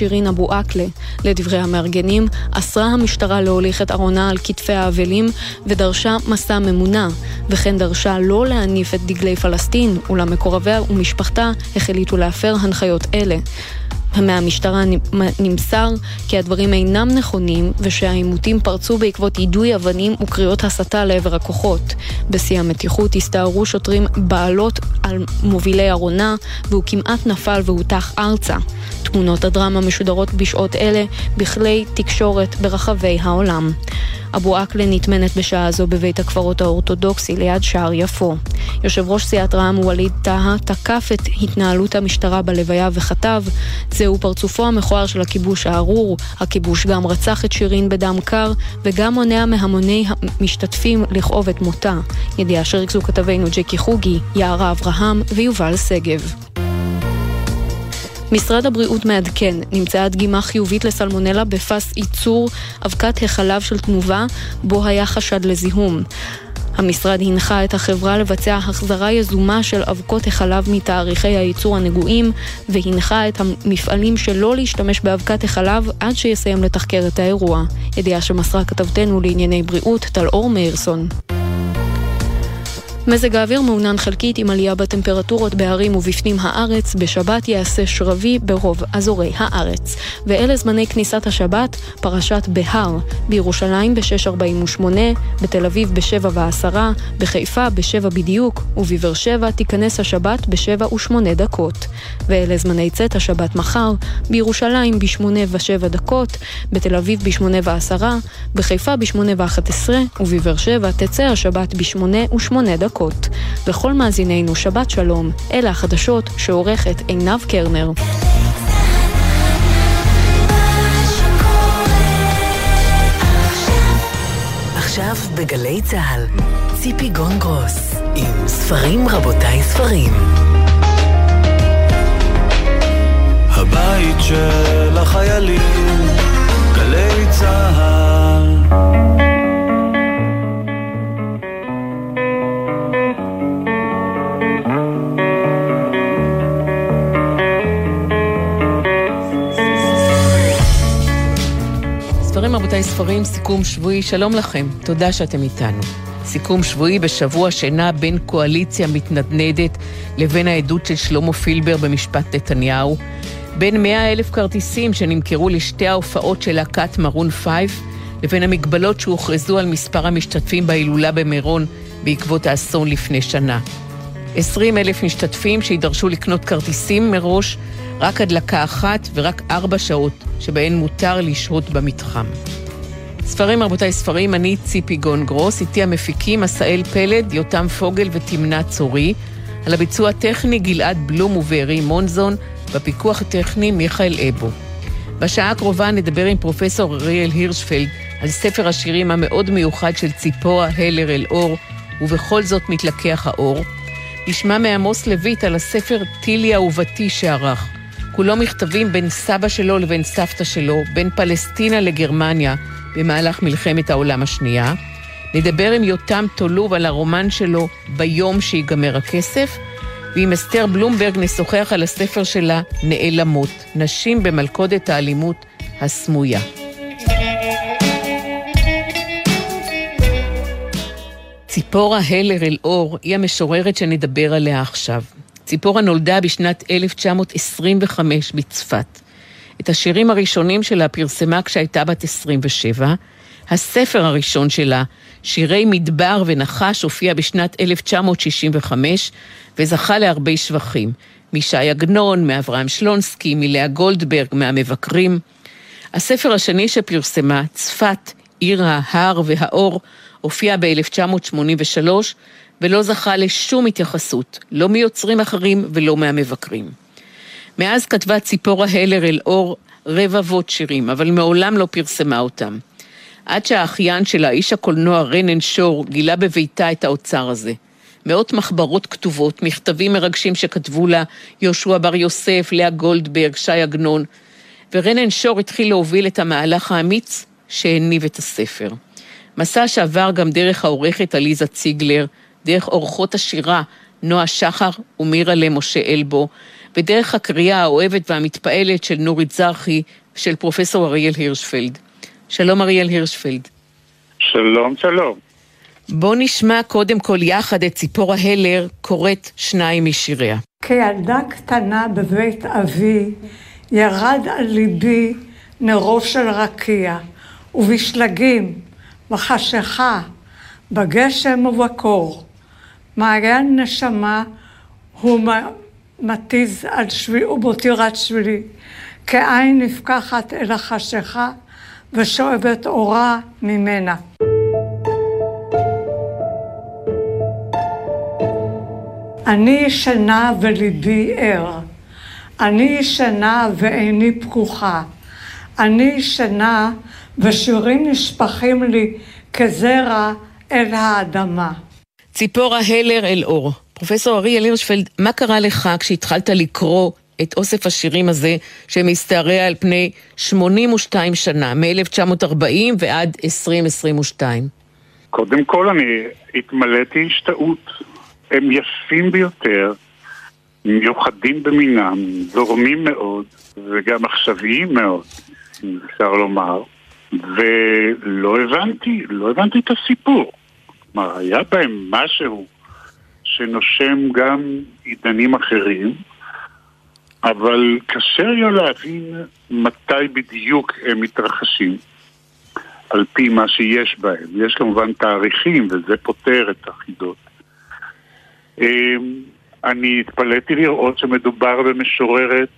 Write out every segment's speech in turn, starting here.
שירין אבו עקלה. לדברי המארגנים, אסרה המשטרה להוליך את ארונה על כתפי האבלים ודרשה מסע ממונה, וכן דרשה לא להניף את דגלי פלסטין, אולם מקורביה ומשפחתה החליטו להפר הנחיות אלה. מהמשטרה נמסר כי הדברים אינם נכונים ושהעימותים פרצו בעקבות יידוי אבנים וקריאות הסתה לעבר הכוחות. בשיא המתיחות הסתערו שוטרים בעלות על מובילי ארונה והוא כמעט נפל והוטח ארצה. תמונות הדרמה משודרות בשעות אלה בכלי תקשורת ברחבי העולם. אבו עקלה נטמנת בשעה זו בבית הקברות האורתודוקסי ליד שער יפו. יושב ראש סיעת רע"מ ווליד טאהא תקף את התנהלות המשטרה בלוויה וכתב זהו פרצופו המכוער של הכיבוש הארור, הכיבוש גם רצח את שירין בדם קר וגם מונע מהמוני המשתתפים לכאוב את מותה. ידיעה שריכזו כתבינו ג'קי חוגי, יערה אברהם ויובל שגב. משרד הבריאות מעדכן, נמצאה דגימה חיובית לסלמונלה בפס ייצור אבקת החלב של תנובה, בו היה חשד לזיהום. המשרד הנחה את החברה לבצע החזרה יזומה של אבקות החלב מתאריכי הייצור הנגועים, והנחה את המפעלים שלא להשתמש באבקת החלב עד שיסיים לתחקר את האירוע. ידיעה שמסרה כתבתנו לענייני בריאות, טל-אור מאירסון. מזג האוויר מעונן חלקית עם עלייה בטמפרטורות בהרים ובפנים הארץ, בשבת ייעשה שרבי ברוב אזורי הארץ. ואלה זמני כניסת השבת, פרשת בהר, בירושלים ב-6.48, בתל אביב ב-7 ו-10, בחיפה ב-7 בדיוק, ובבאר שבע תיכנס השבת ב-7 ו-8 דקות. ואלה זמני צאת השבת מחר, בירושלים ב-8 ו-7 דקות, בתל אביב ב-8 ו-10, בחיפה ב-8 ו-11, ובבאר שבע תצא השבת ב-8 ו-8 דקות. דקות. לכל מאזינינו שבת שלום, אלה החדשות שעורכת עינב קרנר. עכשיו בגלי צה"ל, ציפי גונגרוס, עם ספרים רבותיי ספרים. הבית של החיילים, גלי צה"ל רבותיי, ספרים, סיכום שבועי, שלום לכם, תודה שאתם איתנו. סיכום שבועי בשבוע שנע בין קואליציה מתנדנדת לבין העדות של שלמה פילבר במשפט נתניהו, בין מאה אלף כרטיסים שנמכרו לשתי ההופעות של להקת מרון פייף, לבין המגבלות שהוכרזו על מספר המשתתפים בהילולה במירון בעקבות האסון לפני שנה. עשרים אלף משתתפים שידרשו לקנות כרטיסים מראש רק הדלקה אחת ורק ארבע שעות שבהן מותר לשהות במתחם. ספרים, רבותיי, ספרים, אני ציפי גון גרוס, איתי המפיקים עשאל פלד, יותם פוגל ותמנה צורי, על הביצוע הטכני גלעד בלום ובארי מונזון, בפיקוח הטכני מיכאל אבו. בשעה הקרובה נדבר עם פרופסור אריאל הירשפלד על ספר השירים המאוד מיוחד של ציפורה הלר אל אור, ובכל זאת מתלקח האור. נשמע מעמוס לויט על הספר טילי אהובתי שערך. כולו מכתבים בין סבא שלו לבין סבתא שלו, בין פלסטינה לגרמניה, במהלך מלחמת העולם השנייה. נדבר עם יותם טולוב על הרומן שלו ביום שיגמר הכסף, ועם אסתר בלומברג נשוחח על הספר שלה נעלמות, נשים במלכודת האלימות הסמויה. ציפורה הלר אל-אור היא המשוררת שנדבר עליה עכשיו. ציפורה נולדה בשנת 1925 בצפת. את השירים הראשונים שלה פרסמה כשהייתה בת 27. הספר הראשון שלה, שירי מדבר ונחש, הופיע בשנת 1965 וזכה להרבה שבחים. משי עגנון, מאברהם שלונסקי, מלאה גולדברג, מהמבקרים. הספר השני שפרסמה, צפת, עיר ההר והאור, הופיע ב-1983 ולא זכה לשום התייחסות, לא מיוצרים אחרים ולא מהמבקרים. מאז כתבה ציפורה הלר אל אור רבבות שירים, אבל מעולם לא פרסמה אותם. עד שהאחיין שלה, איש הקולנוע רנן שור, גילה בביתה את האוצר הזה. מאות מחברות כתובות, מכתבים מרגשים שכתבו לה יהושע בר יוסף, לאה גולדברג, שי עגנון, ורנן שור התחיל להוביל את המהלך האמיץ שהניב את הספר. מסע שעבר גם דרך העורכת עליזה ציגלר, דרך אורחות השירה נועה שחר ומירה למשה אלבו, ודרך הקריאה האוהבת והמתפעלת של נורית זרחי, של פרופסור אריאל הירשפלד. שלום אריאל הירשפלד. שלום, שלום. בוא נשמע קודם כל יחד את ציפורה הלר קוראת שניים משיריה. כילדה קטנה בבית אבי, ירד על ליבי נרו של רקיע, ובשלגים, בחשיכה, בגשם ובקור. מעיין נשמה הוא מתיז על שביל ובותירת שבילי, כעין נפקחת אל החשיכה ושואבת אורה ממנה. אני ישנה וליבי ער. אני ישנה ועיני פקוחה. אני ישנה ושירים נשפכים לי כזרע אל האדמה. ציפורה הלר אל אור. פרופסור אריאל הירשפלד, מה קרה לך כשהתחלת לקרוא את אוסף השירים הזה שמשתרע על פני 82 שנה, מ-1940 ועד 2022? קודם כל אני התמלאתי השתאות. הם יפים ביותר, מיוחדים במינם, זורמים מאוד, וגם עכשוויים מאוד, אם אפשר לומר, ולא הבנתי, לא הבנתי את הסיפור. כלומר, היה בהם משהו שנושם גם עידנים אחרים, אבל קשה היה להבין מתי בדיוק הם מתרחשים, על פי מה שיש בהם. יש כמובן תאריכים, וזה פותר את החידות. אמ, אני התפלאתי לראות שמדובר במשוררת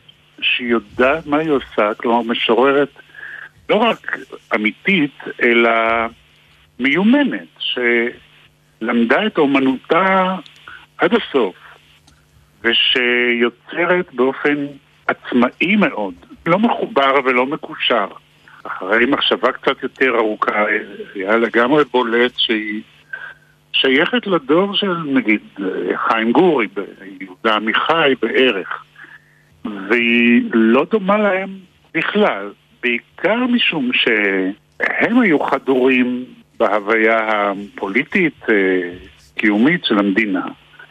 שיודעת מה היא עושה, כלומר משוררת לא רק אמיתית, אלא מיומנת, שלמדה את אומנותה עד הסוף, ושיוצרת באופן עצמאי מאוד, לא מחובר ולא מקושר. אחרי מחשבה קצת יותר ארוכה, היה לגמרי בולט שהיא שייכת לדור של נגיד חיים גורי, יהודה עמיחי בערך, והיא לא דומה להם בכלל, בעיקר משום שהם היו חדורים בהוויה הפוליטית, אה, קיומית של המדינה,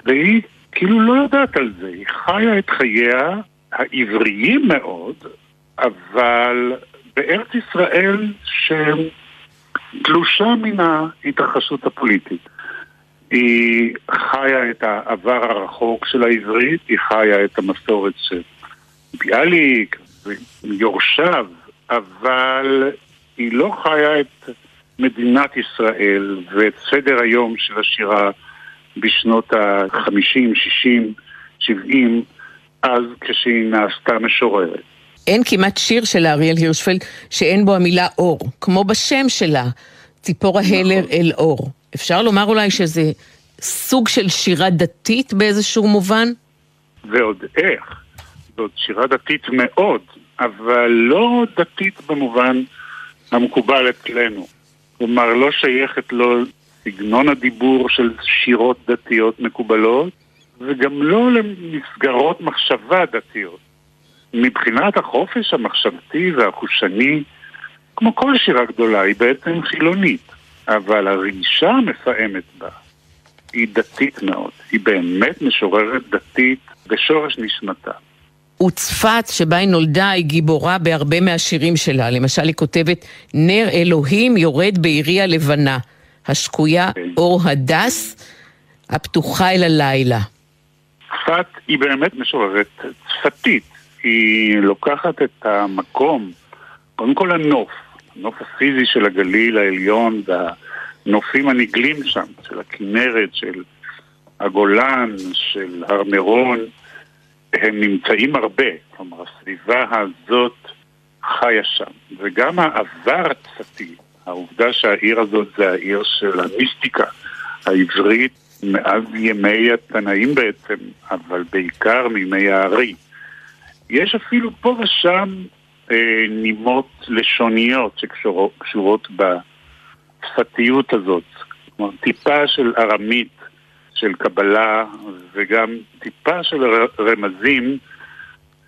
והיא כאילו לא יודעת על זה, היא חיה את חייה העבריים מאוד, אבל בארץ ישראל שתלושה מן ההתרחשות הפוליטית. היא חיה את העבר הרחוק של העברית, היא חיה את המסורת של ביאליק ויורשיו, אבל היא לא חיה את מדינת ישראל ואת סדר היום של השירה בשנות ה-50, 60, 70, אז כשהיא נעשתה משוררת. אין כמעט שיר של אריאל הירשפלד שאין בו המילה אור, כמו בשם שלה, ציפורה נכון. הלר אל אור. אפשר לומר אולי שזה סוג של שירה דתית באיזשהו מובן? ועוד איך. זאת שירה דתית מאוד, אבל לא דתית במובן המקובל אצלנו. כלומר, לא שייכת לו סגנון הדיבור של שירות דתיות מקובלות, וגם לא למסגרות מחשבה דתיות. מבחינת החופש המחשבתי והחושני, כמו כל שירה גדולה, היא בעצם חילונית. אבל הרגישה המפעמת בה היא דתית מאוד. היא באמת משוררת דתית בשורש נשמתה. וצפת, שבה היא נולדה, היא גיבורה בהרבה מהשירים שלה. למשל, היא כותבת, נר אלוהים יורד בעירי הלבנה, השקויה. כן. אור הדס, הפתוחה אל הלילה. צפת היא באמת משוררת צפתית. היא לוקחת את המקום, קודם כל הנוף, הנוף הפיזי של הגליל העליון והנופים הנגלים שם, של הכנרת, של הגולן, של הר מירון, הם נמצאים הרבה. כלומר, הסביבה הזאת חיה שם. וגם העבר הצפתי, העובדה שהעיר הזאת זה העיר של המיסטיקה העברית מאז ימי התנאים בעצם, אבל בעיקר מימי הארי. יש אפילו פה ושם אה, נימות לשוניות שקשורות בשפתיות הזאת. כלומר, טיפה של ארמית, של קבלה, וגם טיפה של רמזים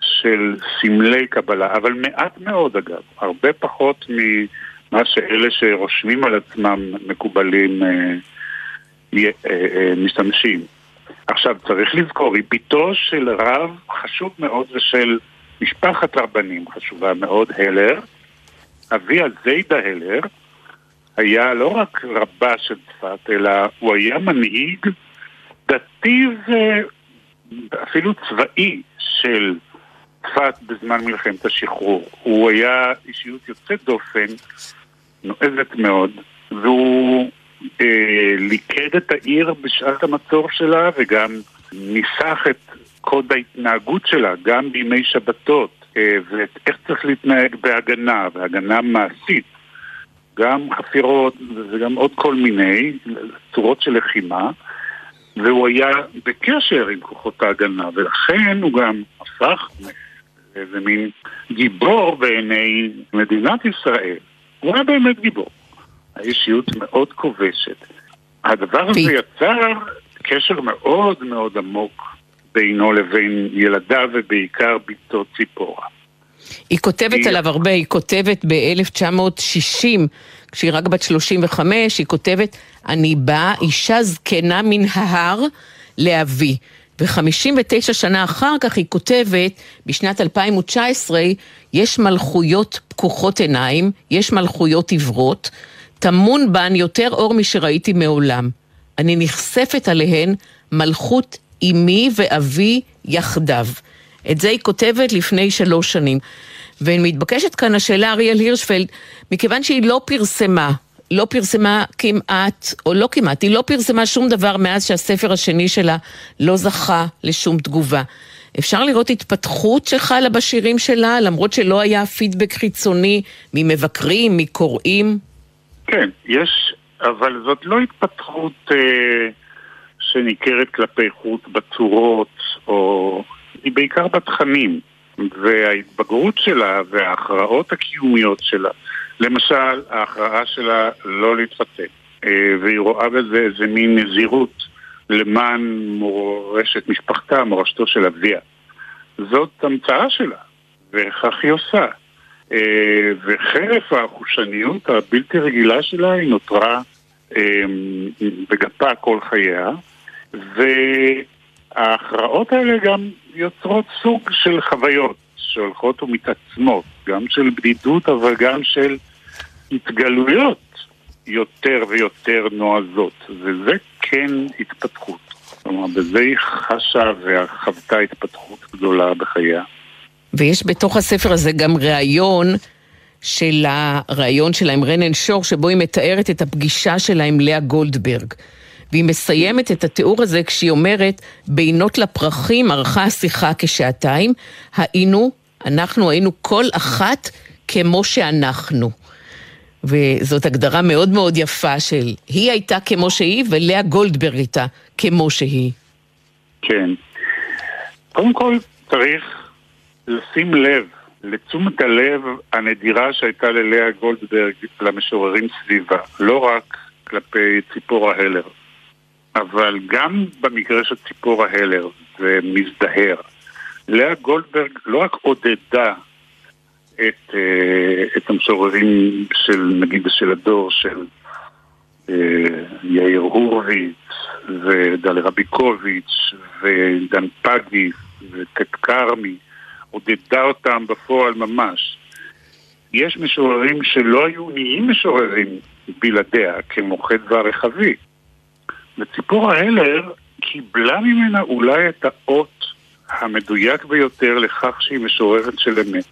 של סמלי קבלה, אבל מעט מאוד אגב, הרבה פחות ממה שאלה שרושמים על עצמם מקובלים אה, אה, אה, משתמשים. עכשיו, צריך לזכור, היא בתו של רב חשוב מאוד ושל משפחת רבנים חשובה מאוד, הלר. אביה זיידה הלר היה לא רק רבה של צפת, אלא הוא היה מנהיג דתי ואפילו צבאי של צפת בזמן מלחמת השחרור. הוא היה אישיות יוצאת דופן, נועזת מאוד, והוא אה, ליכד את העיר בשעת המצור שלה וגם ניסח את קוד ההתנהגות שלה, גם בימי שבתות, אה, ואיך צריך להתנהג בהגנה, בהגנה מעשית. גם חפירות וגם עוד כל מיני צורות של לחימה, והוא היה בקשר עם כוחות ההגנה, ולכן הוא גם הפך איזה מין גיבור בעיני מדינת ישראל. הוא היה באמת גיבור. האישיות מאוד כובשת. הדבר הזה יצר קשר מאוד מאוד עמוק בינו לבין ילדיו ובעיקר בתו ציפורה. היא כותבת היא... עליו הרבה, היא כותבת ב-1960, כשהיא רק בת 35, היא כותבת, אני באה אישה זקנה מן ההר לאבי. ו-59 שנה אחר כך היא כותבת, בשנת 2019, יש מלכויות פקוחות עיניים, יש מלכויות עיוורות, טמון בן יותר אור משראיתי מעולם. אני נחשפת עליהן מלכות אמי ואבי יחדיו. את זה היא כותבת לפני שלוש שנים. ומתבקשת כאן השאלה אריאל הירשפלד, מכיוון שהיא לא פרסמה, לא פרסמה כמעט, או לא כמעט, היא לא פרסמה שום דבר מאז שהספר השני שלה לא זכה לשום תגובה. אפשר לראות התפתחות שחלה בשירים שלה, למרות שלא היה פידבק חיצוני ממבקרים, מקוראים? כן, יש, אבל זאת לא התפתחות אה, שניכרת כלפי חוץ בצורות, או... היא בעיקר בתכנים, וההתבגרות שלה וההכרעות הקיומיות שלה. למשל, ההכרעה שלה לא להתחתן, אה, והיא רואה בזה איזה מין נזירות למען מורשת משפחתה, מורשתו של אביה. זאת המצאה שלה, וכך היא עושה. אה, וחרף החושניות הבלתי רגילה שלה היא נותרה אה, בגפה כל חייה, וההכרעות האלה גם יוצרות סוג של חוויות שהולכות ומתעצמות, גם של בדידות אבל גם של התגלויות יותר ויותר נועזות, וזה כן התפתחות. כלומר, בזה היא חשה וחוותה התפתחות גדולה בחייה. ויש בתוך הספר הזה גם ראיון של הראיון שלה עם רנן שור, שבו היא מתארת את הפגישה שלה עם לאה גולדברג. והיא מסיימת את התיאור הזה כשהיא אומרת, בינות לפרחים ערכה השיחה כשעתיים, היינו, אנחנו היינו כל אחת כמו שאנחנו. וזאת הגדרה מאוד מאוד יפה של היא הייתה כמו שהיא ולאה גולדברג הייתה כמו שהיא. כן. קודם כל צריך לשים לב לתשומת הלב הנדירה שהייתה ללאה גולדברג למשוררים סביבה, לא רק כלפי ציפורה הלר, אבל גם במקרה של ציפורה הלר זה מזדהר. לאה גולדברג לא רק עודדה את, אה, את המשוררים של, נגיד, של הדור של אה, יאיר הורוביץ ודלי רביקוביץ' ודן פגי וטט כרמי, עודדה אותם בפועל ממש. יש משוררים שלא היו נהיים משוררים בלעדיה, כמו חדווה רחבי. וציפורה הלר קיבלה ממנה אולי את האות המדויק ביותר לכך שהיא משוררת של אמת.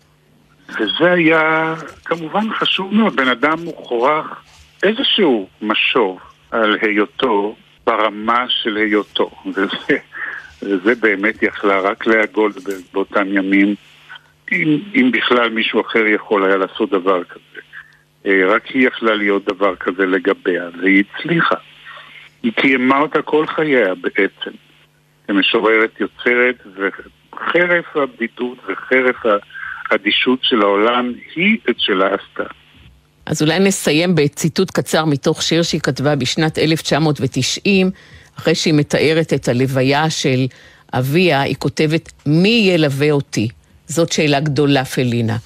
וזה היה כמובן חשוב מאוד. בן אדם מוכרח איזשהו משוב על היותו ברמה של היותו. וזה, וזה באמת יכלה רק לאה גולדברג באותם ימים, אם, אם בכלל מישהו אחר יכול היה לעשות דבר כזה. אה, רק היא יכלה להיות דבר כזה לגביה, והיא הצליחה. היא קיימה אותה כל חייה בעצם, כמשוררת יוצרת, וחרף הבדידות וחרף. האדישות של העולם היא את שלה עשתה. אז אולי נסיים בציטוט קצר מתוך שיר שהיא כתבה בשנת 1990, אחרי שהיא מתארת את הלוויה של אביה, היא כותבת, מי ילווה אותי? זאת שאלה גדולה, פלינה.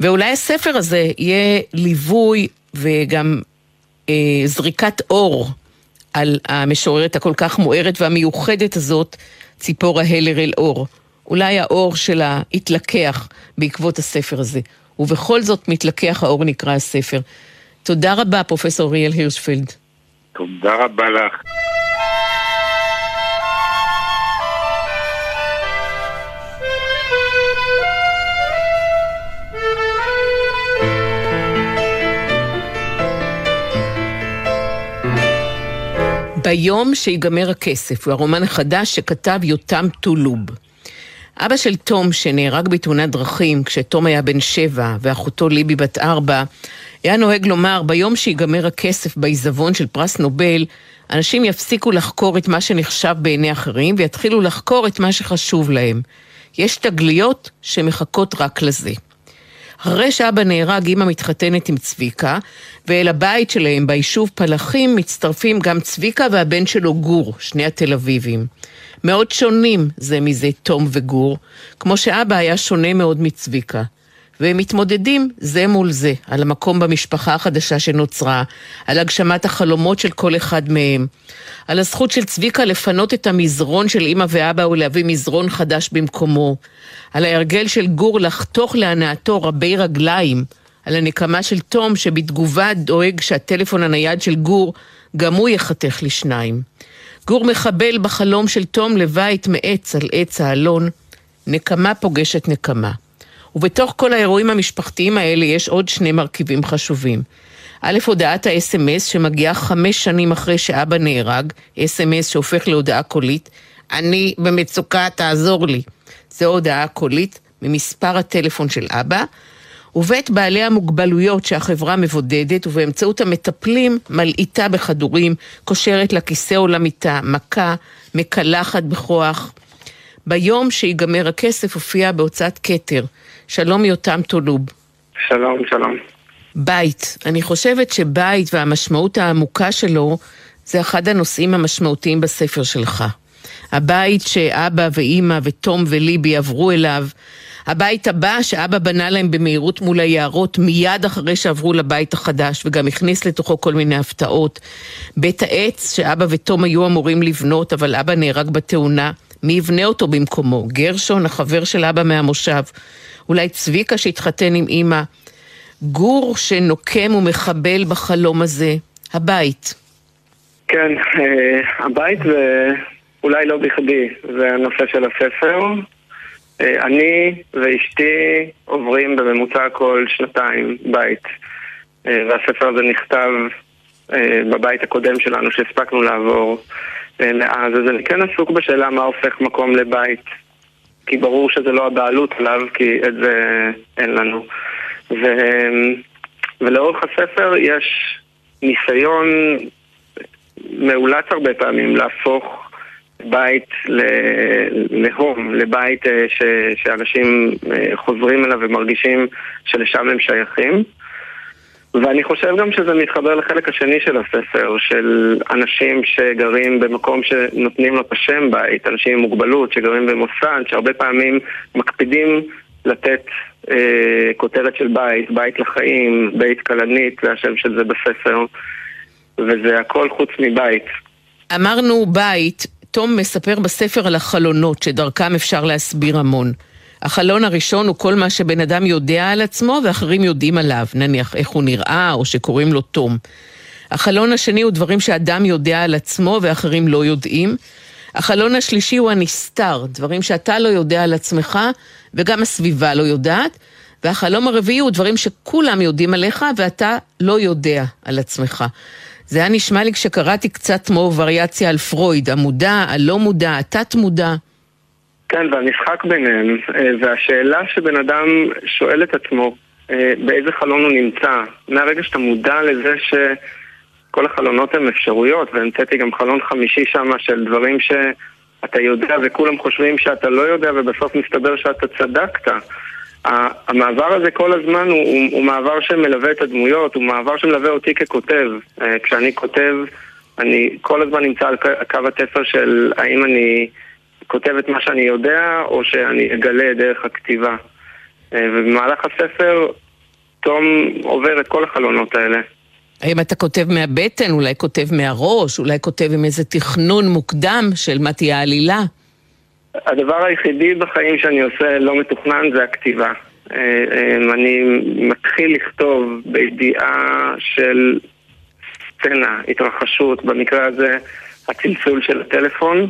ואולי הספר הזה יהיה ליווי וגם אה, זריקת אור על המשוררת הכל כך מוארת והמיוחדת הזאת, ציפורה הלר אל אור. אולי האור שלה התלקח בעקבות הספר הזה, ובכל זאת מתלקח האור נקרא הספר. תודה רבה, פרופסור אריאל הירשפלד. תודה רבה לך. ביום שיגמר הכסף, הוא הרומן החדש שכתב יותם טולוב. אבא של תום, שנהרג בתאונת דרכים כשתום היה בן שבע ואחותו ליבי בת ארבע, היה נוהג לומר, ביום שיגמר הכסף בעיזבון של פרס נובל, אנשים יפסיקו לחקור את מה שנחשב בעיני אחרים ויתחילו לחקור את מה שחשוב להם. יש תגליות שמחכות רק לזה. אחרי שאבא נהרג, אמא מתחתנת עם צביקה, ואל הבית שלהם ביישוב פלחים מצטרפים גם צביקה והבן שלו גור, שני התל אביבים. מאוד שונים זה מזה תום וגור, כמו שאבא היה שונה מאוד מצביקה. והם מתמודדים זה מול זה, על המקום במשפחה החדשה שנוצרה, על הגשמת החלומות של כל אחד מהם, על הזכות של צביקה לפנות את המזרון של אמא ואבא ולהביא מזרון חדש במקומו, על ההרגל של גור לחתוך להנאתו רבי רגליים, על הנקמה של תום שבתגובה דואג שהטלפון הנייד של גור גם הוא ייחתך לשניים. גור מחבל בחלום של תום לבית מעץ על עץ האלון, נקמה פוגשת נקמה. ובתוך כל האירועים המשפחתיים האלה יש עוד שני מרכיבים חשובים. א', הודעת ה-SMS שמגיעה חמש שנים אחרי שאבא נהרג, SMS שהופך להודעה קולית, אני במצוקה, תעזור לי. זו הודעה קולית ממספר הטלפון של אבא, ובית בעלי המוגבלויות שהחברה מבודדת ובאמצעות המטפלים מלעיטה בכדורים, קושרת לכיסא או למיטה, מכה, מקלחת בכוח. ביום שיגמר הכסף הופיע בהוצאת כתר. שלום יותם טולוב. שלום, שלום. בית. אני חושבת שבית והמשמעות העמוקה שלו זה אחד הנושאים המשמעותיים בספר שלך. הבית שאבא ואימא ותום וליבי עברו אליו, הבית הבא שאבא בנה להם במהירות מול היערות מיד אחרי שעברו לבית החדש וגם הכניס לתוכו כל מיני הפתעות. בית העץ שאבא ותום היו אמורים לבנות אבל אבא נהרג בתאונה. מי יבנה אותו במקומו? גרשון, החבר של אבא מהמושב. אולי צביקה שהתחתן עם אימא. גור שנוקם ומחבל בחלום הזה. הבית. כן, אה, הבית זה אולי לא בכדי, זה הנושא של הספר. אה, אני ואשתי עוברים בממוצע כל שנתיים בית. אה, והספר הזה נכתב בבית הקודם שלנו שהספקנו לעבור מאז. אז אני כן עסוק בשאלה מה הופך מקום לבית. כי ברור שזה לא הבעלות עליו, כי את זה אין לנו. ו... ולאורך הספר יש ניסיון מאולץ הרבה פעמים להפוך בית להום, לבית אה, ש... שאנשים אה, חוזרים אליו ומרגישים שלשם הם שייכים. ואני חושב גם שזה מתחבר לחלק השני של הספר, של אנשים שגרים במקום שנותנים לו את השם בית, אנשים עם מוגבלות שגרים במוסד, שהרבה פעמים מקפידים לתת אה, כותרת של בית, בית לחיים, בית כלנית, זה השם של זה בספר, וזה הכל חוץ מבית. אמרנו בית, תום מספר בספר על החלונות, שדרכם אפשר להסביר המון. החלון הראשון הוא כל מה שבן אדם יודע על עצמו ואחרים יודעים עליו, נניח איך הוא נראה או שקוראים לו תום. החלון השני הוא דברים שאדם יודע על עצמו ואחרים לא יודעים. החלון השלישי הוא הנסתר, דברים שאתה לא יודע על עצמך וגם הסביבה לא יודעת. והחלום הרביעי הוא דברים שכולם יודעים עליך ואתה לא יודע על עצמך. זה היה נשמע לי כשקראתי קצת כמו וריאציה על פרויד, המודע, הלא מודע, התת-מודע. כן, והמשחק ביניהם, אה, והשאלה שבן אדם שואל את עצמו, אה, באיזה חלון הוא נמצא, מהרגע שאתה מודע לזה שכל החלונות הם אפשרויות, והמצאתי גם חלון חמישי שם של דברים שאתה יודע וכולם חושבים שאתה לא יודע ובסוף מסתבר שאתה צדקת. המעבר הזה כל הזמן הוא, הוא, הוא מעבר שמלווה את הדמויות, הוא מעבר שמלווה אותי ככותב. אה, כשאני כותב, אני כל הזמן נמצא על קו התפר של האם אני... כותב את מה שאני יודע, או שאני אגלה דרך הכתיבה. אה, ובמהלך הספר, תום עובר את כל החלונות האלה. האם אתה כותב מהבטן, אולי כותב מהראש, אולי כותב עם איזה תכנון מוקדם של מה תהיה העלילה? הדבר היחידי בחיים שאני עושה לא מתוכנן זה הכתיבה. אה, אה, אני מתחיל לכתוב בידיעה של סצנה, התרחשות, במקרה הזה הצלצול של הטלפון,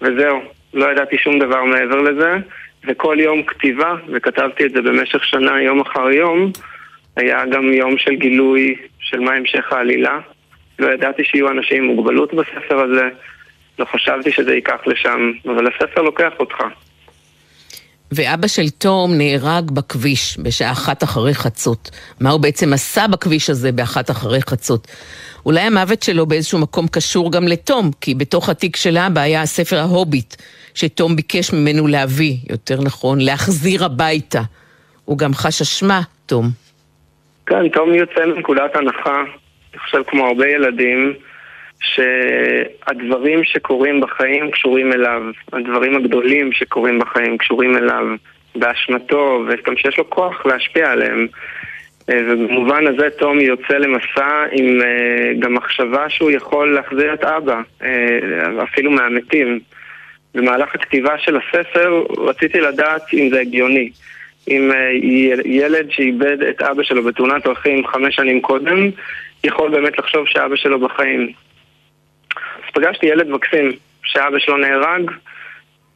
וזהו, לא ידעתי שום דבר מעבר לזה, וכל יום כתיבה, וכתבתי את זה במשך שנה, יום אחר יום, היה גם יום של גילוי של מה המשך העלילה. לא ידעתי שיהיו אנשים עם מוגבלות בספר הזה, לא חשבתי שזה ייקח לשם, אבל הספר לוקח אותך. ואבא של תום נהרג בכביש בשעה אחת אחרי חצות. מה הוא בעצם עשה בכביש הזה באחת אחרי חצות? אולי המוות שלו באיזשהו מקום קשור גם לתום, כי בתוך התיק של אבא היה הספר ההוביט, שתום ביקש ממנו להביא, יותר נכון, להחזיר הביתה. הוא גם חש אשמה, תום. כן, תום יוצא מנקודת הנחה, אני חושב כמו הרבה ילדים, שהדברים שקורים בחיים קשורים אליו, הדברים הגדולים שקורים בחיים קשורים אליו, באשמתו, וגם שיש לו כוח להשפיע עליהם. אה, ובמובן הזה תום יוצא למסע עם אה, גם מחשבה שהוא יכול להחזיר את אבא, אה, אפילו מהמתים. במהלך הכתיבה של הספר רציתי לדעת אם זה הגיוני. אם ילד שאיבד את אבא שלו בתאונת דרכים חמש שנים קודם, יכול באמת לחשוב שאבא שלו בחיים. פגשתי ילד מקסים שאבא שלו נהרג,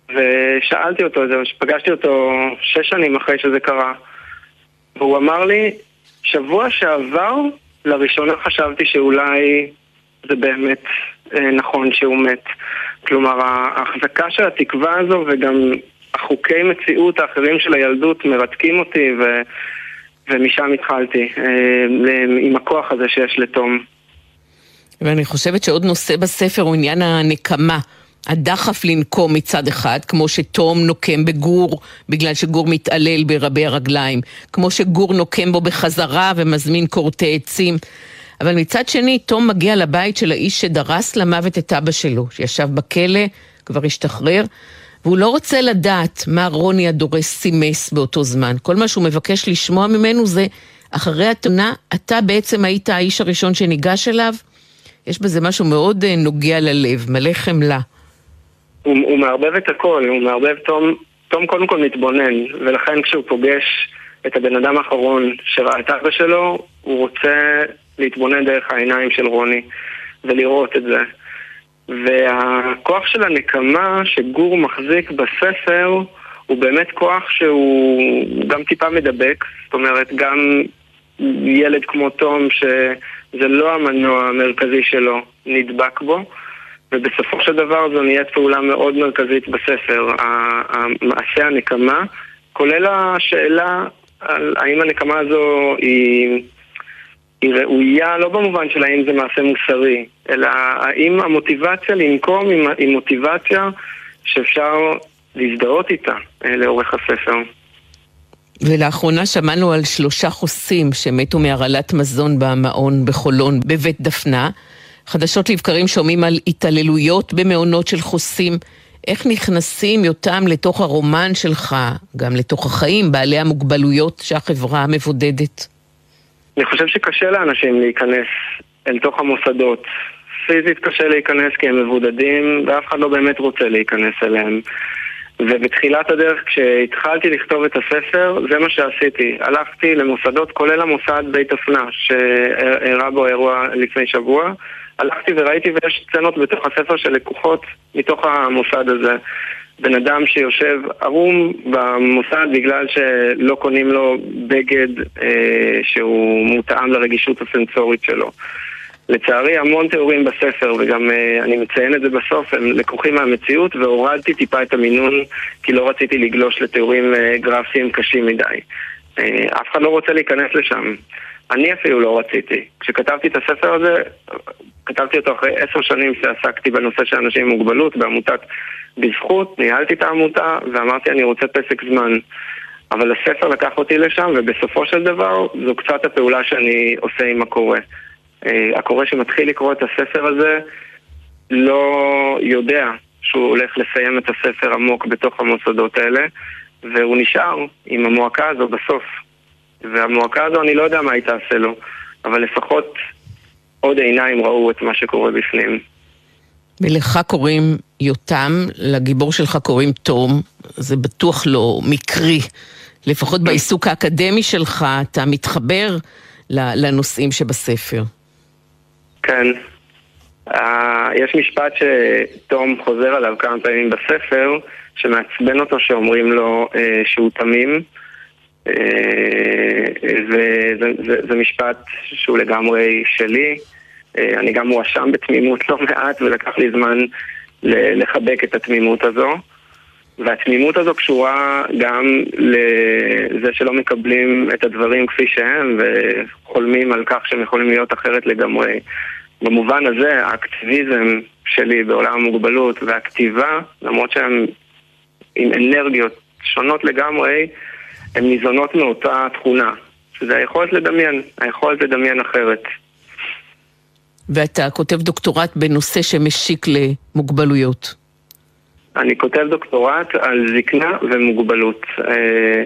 ושאלתי אותו זה, פגשתי אותו שש שנים אחרי שזה קרה. והוא אמר לי, שבוע שעבר, לראשונה חשבתי שאולי זה באמת אה, נכון שהוא מת. כלומר, ההחזקה של התקווה הזו וגם החוקי מציאות האחרים של הילדות מרתקים אותי ו... ומשם התחלתי, אה, עם הכוח הזה שיש לתום. ואני חושבת שעוד נושא בספר הוא עניין הנקמה. הדחף לנקום מצד אחד, כמו שתום נוקם בגור בגלל שגור מתעלל ברבי הרגליים, כמו שגור נוקם בו בחזרה ומזמין כורתי עצים. אבל מצד שני, תום מגיע לבית של האיש שדרס למוות את אבא שלו, שישב בכלא, כבר השתחרר, והוא לא רוצה לדעת מה רוני הדורס סימס באותו זמן. כל מה שהוא מבקש לשמוע ממנו זה, אחרי התאונה, אתה בעצם היית האיש הראשון שניגש אליו? יש בזה משהו מאוד אה, נוגע ללב, מלא חמלה. הוא, הוא מערבב את הכל, הוא מערבב תום, תום קודם כל מתבונן, ולכן כשהוא פוגש את הבן אדם האחרון שראה את אבא שלו, הוא רוצה להתבונן דרך העיניים של רוני ולראות את זה. והכוח של הנקמה שגור מחזיק בספר הוא באמת כוח שהוא גם טיפה מדבק, זאת אומרת גם ילד כמו תום שזה לא המנוע המרכזי שלו נדבק בו ובסופו של דבר זו נהיית פעולה מאוד מרכזית בספר, מעשה הנקמה, כולל השאלה על האם הנקמה הזו היא, היא ראויה, לא במובן של האם זה מעשה מוסרי, אלא האם המוטיבציה לנקום היא מוטיבציה שאפשר להזדהות איתה אה, לאורך הספר. ולאחרונה שמענו על שלושה חוסים שמתו מהרעלת מזון במעון בחולון בבית דפנה. חדשות לבקרים שומעים על התעללויות במעונות של חוסים. איך נכנסים יותם לתוך הרומן שלך, גם לתוך החיים, בעלי המוגבלויות שהחברה מבודדת? אני חושב שקשה לאנשים להיכנס אל תוך המוסדות. פיזית קשה להיכנס כי הם מבודדים, ואף אחד לא באמת רוצה להיכנס אליהם. ובתחילת הדרך, כשהתחלתי לכתוב את הספר, זה מה שעשיתי. הלכתי למוסדות, כולל המוסד בית אפנה, שאירע בו אירוע לפני שבוע. הלכתי וראיתי ויש סצנות בתוך הספר של לקוחות מתוך המוסד הזה. בן אדם שיושב ערום במוסד בגלל שלא קונים לו בגד אה, שהוא מותאם לרגישות הסנסורית שלו. לצערי המון תיאורים בספר, וגם uh, אני מציין את זה בסוף, הם לקוחים מהמציאות, והורדתי טיפה את המינון, כי לא רציתי לגלוש לתיאורים uh, גרפיים קשים מדי. Uh, אף אחד לא רוצה להיכנס לשם. אני אפילו לא רציתי. כשכתבתי את הספר הזה, כתבתי אותו אחרי עשר שנים שעסקתי בנושא של אנשים עם מוגבלות בעמותת בזכות, ניהלתי את העמותה ואמרתי אני רוצה פסק זמן. אבל הספר לקח אותי לשם ובסופו של דבר זו קצת הפעולה שאני עושה עם הקורא. אה, הקורא שמתחיל לקרוא את הספר הזה לא יודע שהוא הולך לסיים את הספר עמוק בתוך המוסדות האלה והוא נשאר עם המועקה הזו בסוף. והמועקה הזו אני לא יודע מה היא תעשה לו, אבל לפחות עוד עיניים ראו את מה שקורה בפנים. ולך קוראים יותם, לגיבור שלך קוראים תום, זה בטוח לא מקרי. לפחות בעיסוק האקדמי שלך, אתה מתחבר לנושאים שבספר. כן. Uh, יש משפט שתום חוזר עליו כמה פעמים בספר, שמעצבן אותו שאומרים לו uh, שהוא תמים. וזה משפט שהוא לגמרי שלי. אני גם מואשם בתמימות לא מעט, ולקח לי זמן לחבק את התמימות הזו. והתמימות הזו קשורה גם לזה שלא מקבלים את הדברים כפי שהם וחולמים על כך שהם יכולים להיות אחרת לגמרי. במובן הזה האקטיביזם שלי בעולם המוגבלות והכתיבה, למרות שהם עם אנרגיות שונות לגמרי, הן ניזונות מאותה תכונה, שזה היכולת לדמיין, היכולת לדמיין אחרת. ואתה כותב דוקטורט בנושא שמשיק למוגבלויות. אני כותב דוקטורט על זקנה ומוגבלות. אה,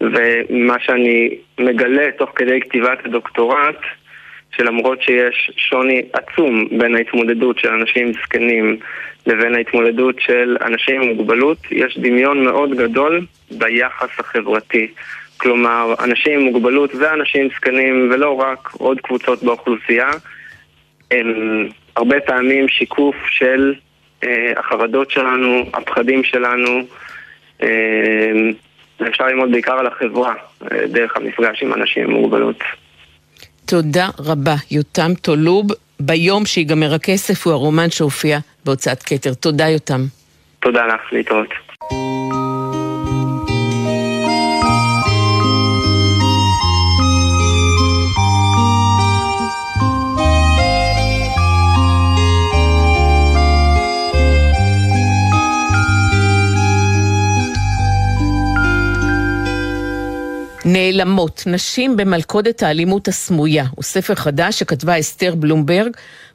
ומה שאני מגלה תוך כדי כתיבת הדוקטורט, שלמרות שיש שוני עצום בין ההתמודדות של אנשים זקנים לבין ההתמודדות של אנשים עם מוגבלות, יש דמיון מאוד גדול ביחס החברתי. כלומר, אנשים עם מוגבלות ואנשים זקנים, ולא רק עוד קבוצות באוכלוסייה, הם הרבה פעמים שיקוף של החרדות שלנו, הפחדים שלנו, אה, אפשר ללמוד בעיקר על החברה, אה, דרך המפגש עם אנשים עם מוגבלות. תודה רבה, יותם טולוב. ביום שיגמר הכסף הוא הרומן שהופיע בהוצאת כתר. תודה, יותם. תודה לך, להתראות. נעלמות, נשים במלכודת האלימות הסמויה, הוא ספר חדש שכתבה אסתר בלומברג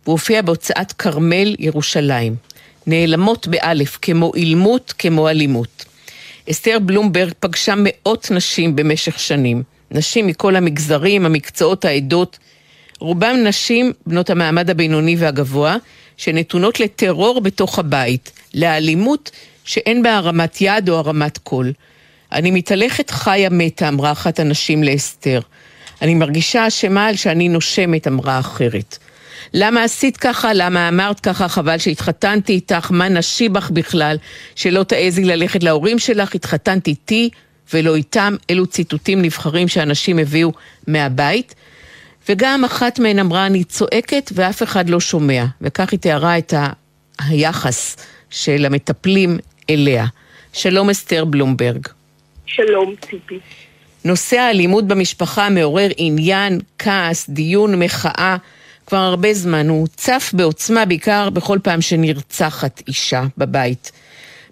והופיע בהוצאת כרמל ירושלים. נעלמות באלף, כמו אילמות, כמו אלימות. אסתר בלומברג פגשה מאות נשים במשך שנים. נשים מכל המגזרים, המקצועות, העדות. רובם נשים בנות המעמד הבינוני והגבוה, שנתונות לטרור בתוך הבית, לאלימות שאין בה הרמת יד או הרמת קול. אני מתהלכת חיה מתה, אמרה אחת הנשים לאסתר. אני מרגישה אשמה על שאני נושמת, אמרה אחרת. למה עשית ככה? למה אמרת ככה? חבל שהתחתנתי איתך, מה נשי בך בכלל? שלא תעזי ללכת להורים שלך, התחתנת איתי ולא איתם. אלו ציטוטים נבחרים שאנשים הביאו מהבית. וגם אחת מהן אמרה, אני צועקת ואף אחד לא שומע. וכך היא תיארה את היחס של המטפלים אליה. שלום אסתר בלומברג. שלום, ציפי. נושא האלימות במשפחה מעורר עניין, כעס, דיון, מחאה. כבר הרבה זמן הוא צף בעוצמה, בעיקר בכל פעם שנרצחת אישה בבית.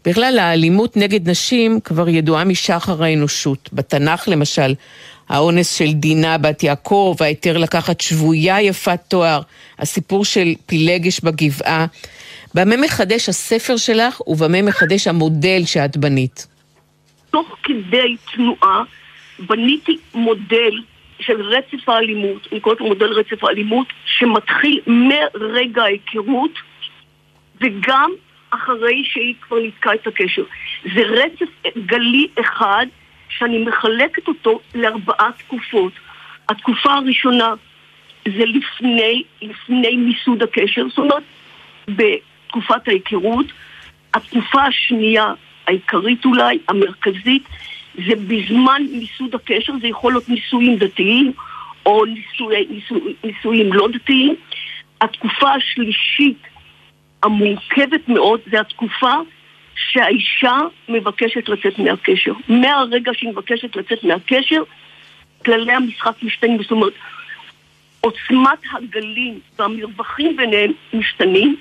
בכלל, האלימות נגד נשים כבר ידועה משחר האנושות. בתנ"ך למשל, האונס של דינה בת יעקב, ההיתר לקחת שבויה יפת תואר, הסיפור של פילגש בגבעה. במה מחדש הספר שלך ובמה מחדש המודל שאת בנית? תוך כדי תנועה בניתי מודל של רצף האלימות, אני קוראת לו מודל רצף האלימות, שמתחיל מרגע ההיכרות וגם אחרי שהיא כבר ניתקה את הקשר. זה רצף גלי אחד שאני מחלקת אותו לארבעה תקופות. התקופה הראשונה זה לפני, לפני מיסוד הקשר, זאת אומרת, בתקופת ההיכרות. התקופה השנייה העיקרית אולי, המרכזית, זה בזמן מיסוד הקשר, זה יכול להיות נישואים דתיים או נישואי, נישואי, נישואים לא דתיים. התקופה השלישית המורכבת מאוד זה התקופה שהאישה מבקשת לצאת מהקשר. מהרגע שהיא מבקשת לצאת מהקשר, כללי המשחק משתנים, זאת אומרת, עוצמת הגלים והמרווחים ביניהם משתנים,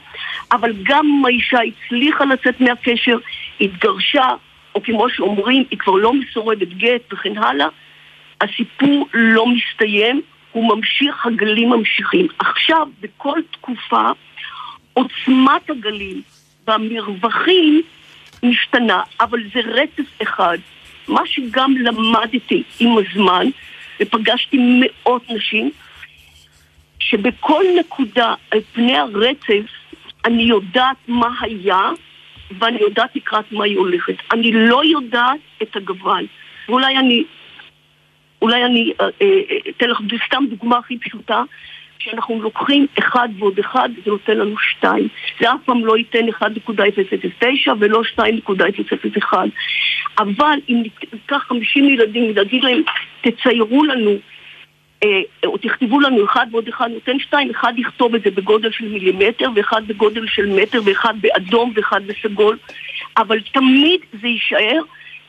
אבל גם אם האישה הצליחה לצאת מהקשר, התגרשה, או כמו שאומרים, היא כבר לא מסורבת גט וכן הלאה, הסיפור לא מסתיים, הוא ממשיך, הגלים ממשיכים. עכשיו, בכל תקופה, עוצמת הגלים והמרווחים משתנה, אבל זה רצף אחד. מה שגם למדתי עם הזמן, ופגשתי מאות נשים, שבכל נקודה על פני הרצף אני יודעת מה היה ואני יודעת לקראת מה היא הולכת. אני לא יודעת את הגוון. ואולי אני, אולי אני אה, אה, אתן לך סתם דוגמה הכי פשוטה. כשאנחנו לוקחים אחד ועוד אחד, זה נותן לנו שתיים. זה אף פעם לא ייתן 1.009 ולא 2.001. אבל אם ניקח 50 ילדים ונגיד להם, תציירו לנו אה, או תכתבו לנו אחד ועוד אחד נותן שתיים, אחד יכתוב את זה בגודל של מילימטר, ואחד בגודל של מטר, ואחד באדום, ואחד בסגול, אבל תמיד זה יישאר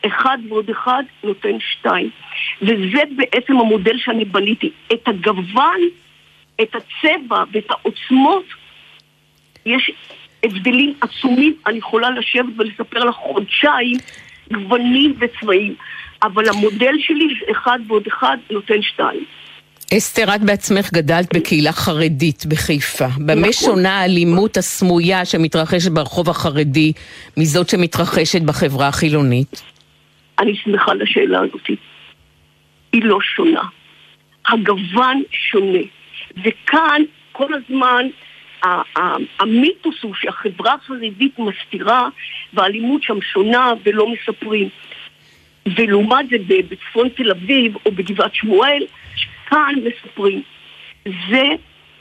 אחד ועוד אחד נותן שתיים. וזה בעצם המודל שאני בניתי. את הגוון, את הצבע ואת העוצמות, יש הבדלים עצומים. אני יכולה לשבת ולספר לך חודשיים גוונים וצבעים. אבל המודל שלי זה אחד ועוד אחד נותן שתיים. אסתר, את בעצמך גדלת בקהילה חרדית בחיפה. במה נכון. שונה האלימות הסמויה שמתרחשת ברחוב החרדי מזאת שמתרחשת בחברה החילונית? אני שמחה לשאלה הזאת. היא לא שונה. הגוון שונה. וכאן כל הזמן המיתוס הוא שהחברה החרדית מסתירה והאלימות שם שונה ולא מספרים. ולעומת זה בצפון תל אביב או בגבעת שמואל כאן מספרים. זה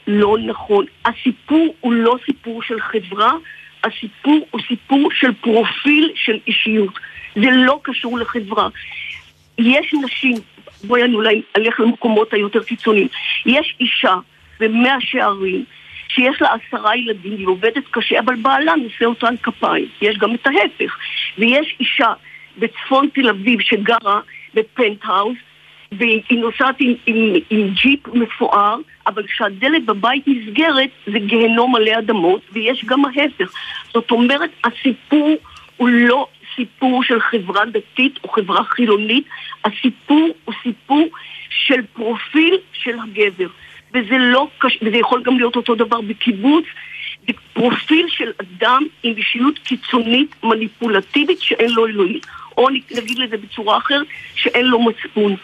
לא נכון. הסיפור הוא לא סיפור של חברה, הסיפור הוא סיפור של פרופיל של אישיות. זה לא קשור לחברה. יש נשים, בואי אני אולי אלך למקומות היותר קיצוניים, יש אישה במאה שערים שיש לה עשרה ילדים, היא עובדת קשה, אבל בעלה נושא אותה על כפיים. יש גם את ההפך. ויש אישה בצפון תל אביב שגרה בפנטהאוז, והיא נוסעת עם, עם, עם ג'יפ מפואר, אבל כשהדלת בבית נסגרת זה גיהנום מלא אדמות, ויש גם ההפך. זאת אומרת, הסיפור הוא לא סיפור של חברה דתית או חברה חילונית, הסיפור הוא סיפור של פרופיל של הגבר. וזה לא קשה, וזה יכול גם להיות אותו דבר בקיבוץ, זה פרופיל של אדם עם אישיות קיצונית מניפולטיבית שאין לו אלוהים. או נגיד לזה בצורה אחרת, שאין לו מצפון.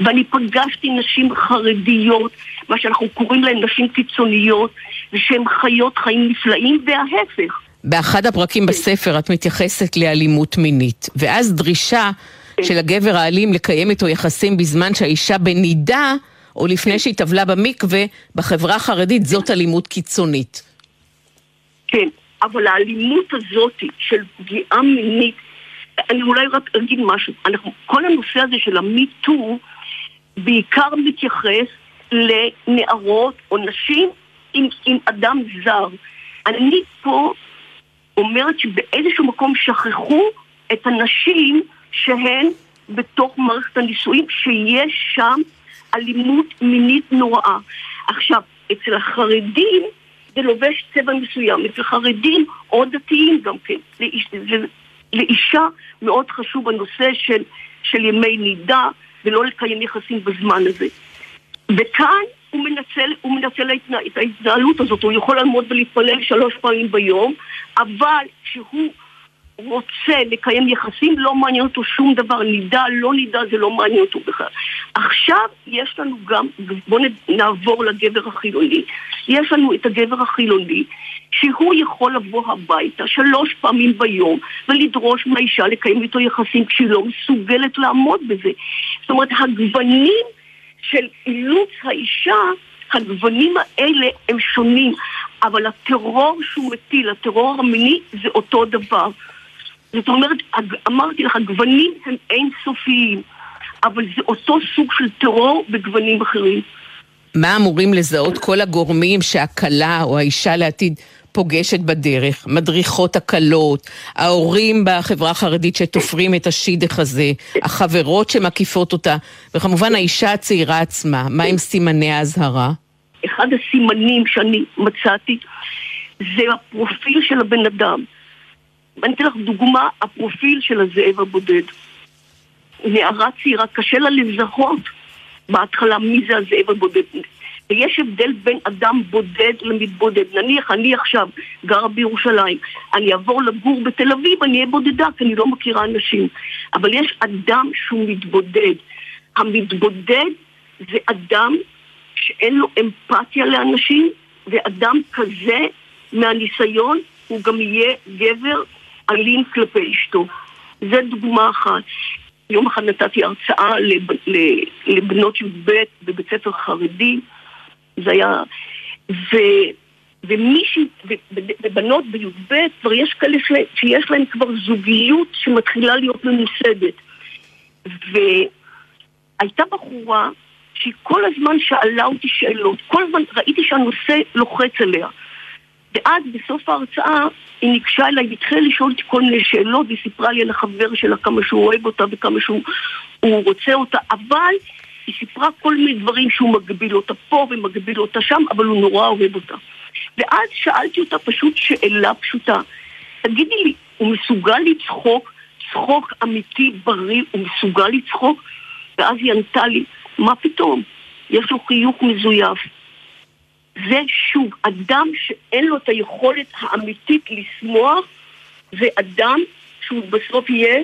ואני פגשתי נשים חרדיות, מה שאנחנו קוראים להן נשים קיצוניות, ושהן חיות חיים נפלאים, וההפך. באחד הפרקים בספר את מתייחסת לאלימות מינית, ואז דרישה של הגבר האלים לקיים איתו יחסים בזמן שהאישה בנידה, או לפני שהיא טבלה במקווה, בחברה החרדית זאת אלימות קיצונית. כן, אבל האלימות הזאת של פגיעה מינית, אני אולי רק אגיד משהו, אנחנו, כל הנושא הזה של המיטו, בעיקר מתייחס לנערות או נשים עם, עם אדם זר. אני פה אומרת שבאיזשהו מקום שכחו את הנשים שהן בתוך מערכת הנישואים, שיש שם אלימות מינית נוראה. עכשיו, אצל החרדים זה לובש צבע מסוים, אצל חרדים או דתיים גם כן. לאיש, לאישה מאוד חשוב הנושא של, של ימי נידה, ולא לקיים יחסים בזמן הזה. וכאן הוא מנצל, הוא מנצל את ההתנהלות הזאת, הוא יכול לעמוד ולהתפלל שלוש פעמים ביום, אבל כשהוא רוצה לקיים יחסים, לא מעניין אותו שום דבר, נידה, לא נידה, זה לא מעניין אותו בכלל. עכשיו יש לנו גם, בואו נעבור לגבר החילוני, יש לנו את הגבר החילוני שהוא יכול לבוא הביתה שלוש פעמים ביום ולדרוש מהאישה לקיים איתו יחסים כשהיא לא מסוגלת לעמוד בזה. זאת אומרת, הגוונים של אילוץ האישה, הגוונים האלה הם שונים, אבל הטרור שהוא מטיל, הטרור המיני, זה אותו דבר. זאת אומרת, אמרתי לך, הגוונים הם אינסופיים, אבל זה אותו סוג של טרור בגוונים אחרים. מה אמורים לזהות כל הגורמים שהכלה או האישה לעתיד פוגשת בדרך, מדריכות הקלות, ההורים בחברה החרדית שתופרים את השידך הזה, החברות שמקיפות אותה, וכמובן האישה הצעירה עצמה, מה הם סימני האזהרה? אחד הסימנים שאני מצאתי זה הפרופיל של הבן אדם. אני אתן לך דוגמה, הפרופיל של הזאב הבודד. נערה צעירה, קשה לה לזהות בהתחלה מי זה הזאב הבודד. ויש הבדל בין אדם בודד למתבודד. נניח, אני עכשיו גרה בירושלים, אני אעבור לגור בתל אביב, אני אהיה בודדה, כי אני לא מכירה אנשים. אבל יש אדם שהוא מתבודד. המתבודד זה אדם שאין לו אמפתיה לאנשים, ואדם כזה, מהניסיון, הוא גם יהיה גבר אלים כלפי אשתו. זו דוגמה אחת. יום אחד נתתי הרצאה לב, לבנות י"ב בבית ספר חרדי, זה היה... ו... ומישהי, ובנות בי"ב, כבר יש כאלה שיש להם כבר זוגיות שמתחילה להיות ממוסדת. והייתה בחורה שהיא כל הזמן שאלה אותי שאלות, כל הזמן ראיתי שהנושא לוחץ עליה. ואז בסוף ההרצאה היא ניגשה אליי והתחילה לשאול אותי כל מיני שאלות והיא סיפרה לי על החבר שלה כמה שהוא אוהב אותה וכמה שהוא רוצה אותה, אבל היא סיפרה כל מיני דברים שהוא מגביל אותה פה ומגביל אותה שם, אבל הוא נורא אוהב אותה. ואז שאלתי אותה פשוט שאלה פשוטה, תגידי לי, הוא מסוגל לצחוק, צחוק אמיתי, בריא, הוא מסוגל לצחוק? ואז היא ענתה לי, מה פתאום? יש לו חיוך מזויף. זה שוב, אדם שאין לו את היכולת האמיתית לשמוח, זה אדם שהוא בסוף יהיה,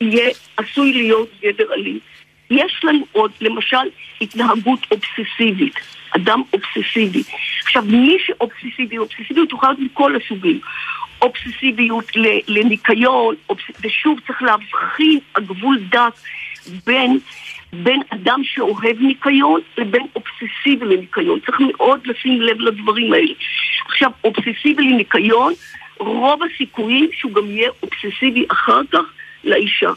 יהיה עשוי להיות גבר אלים. יש לנו עוד, למשל, התנהגות אובססיבית. אדם אובססיבי. עכשיו, מי שאובססיבי, אובססיביות תוכל להיות מכל הסוגים. אובססיביות לניקיון, אובס... ושוב צריך להבחין הגבול דק בין בין אדם שאוהב ניקיון לבין אובססיבי לניקיון. צריך מאוד לשים לב לדברים האלה. עכשיו, אובססיבי לניקיון, רוב הסיכויים שהוא גם יהיה אובססיבי אחר כך לאישה.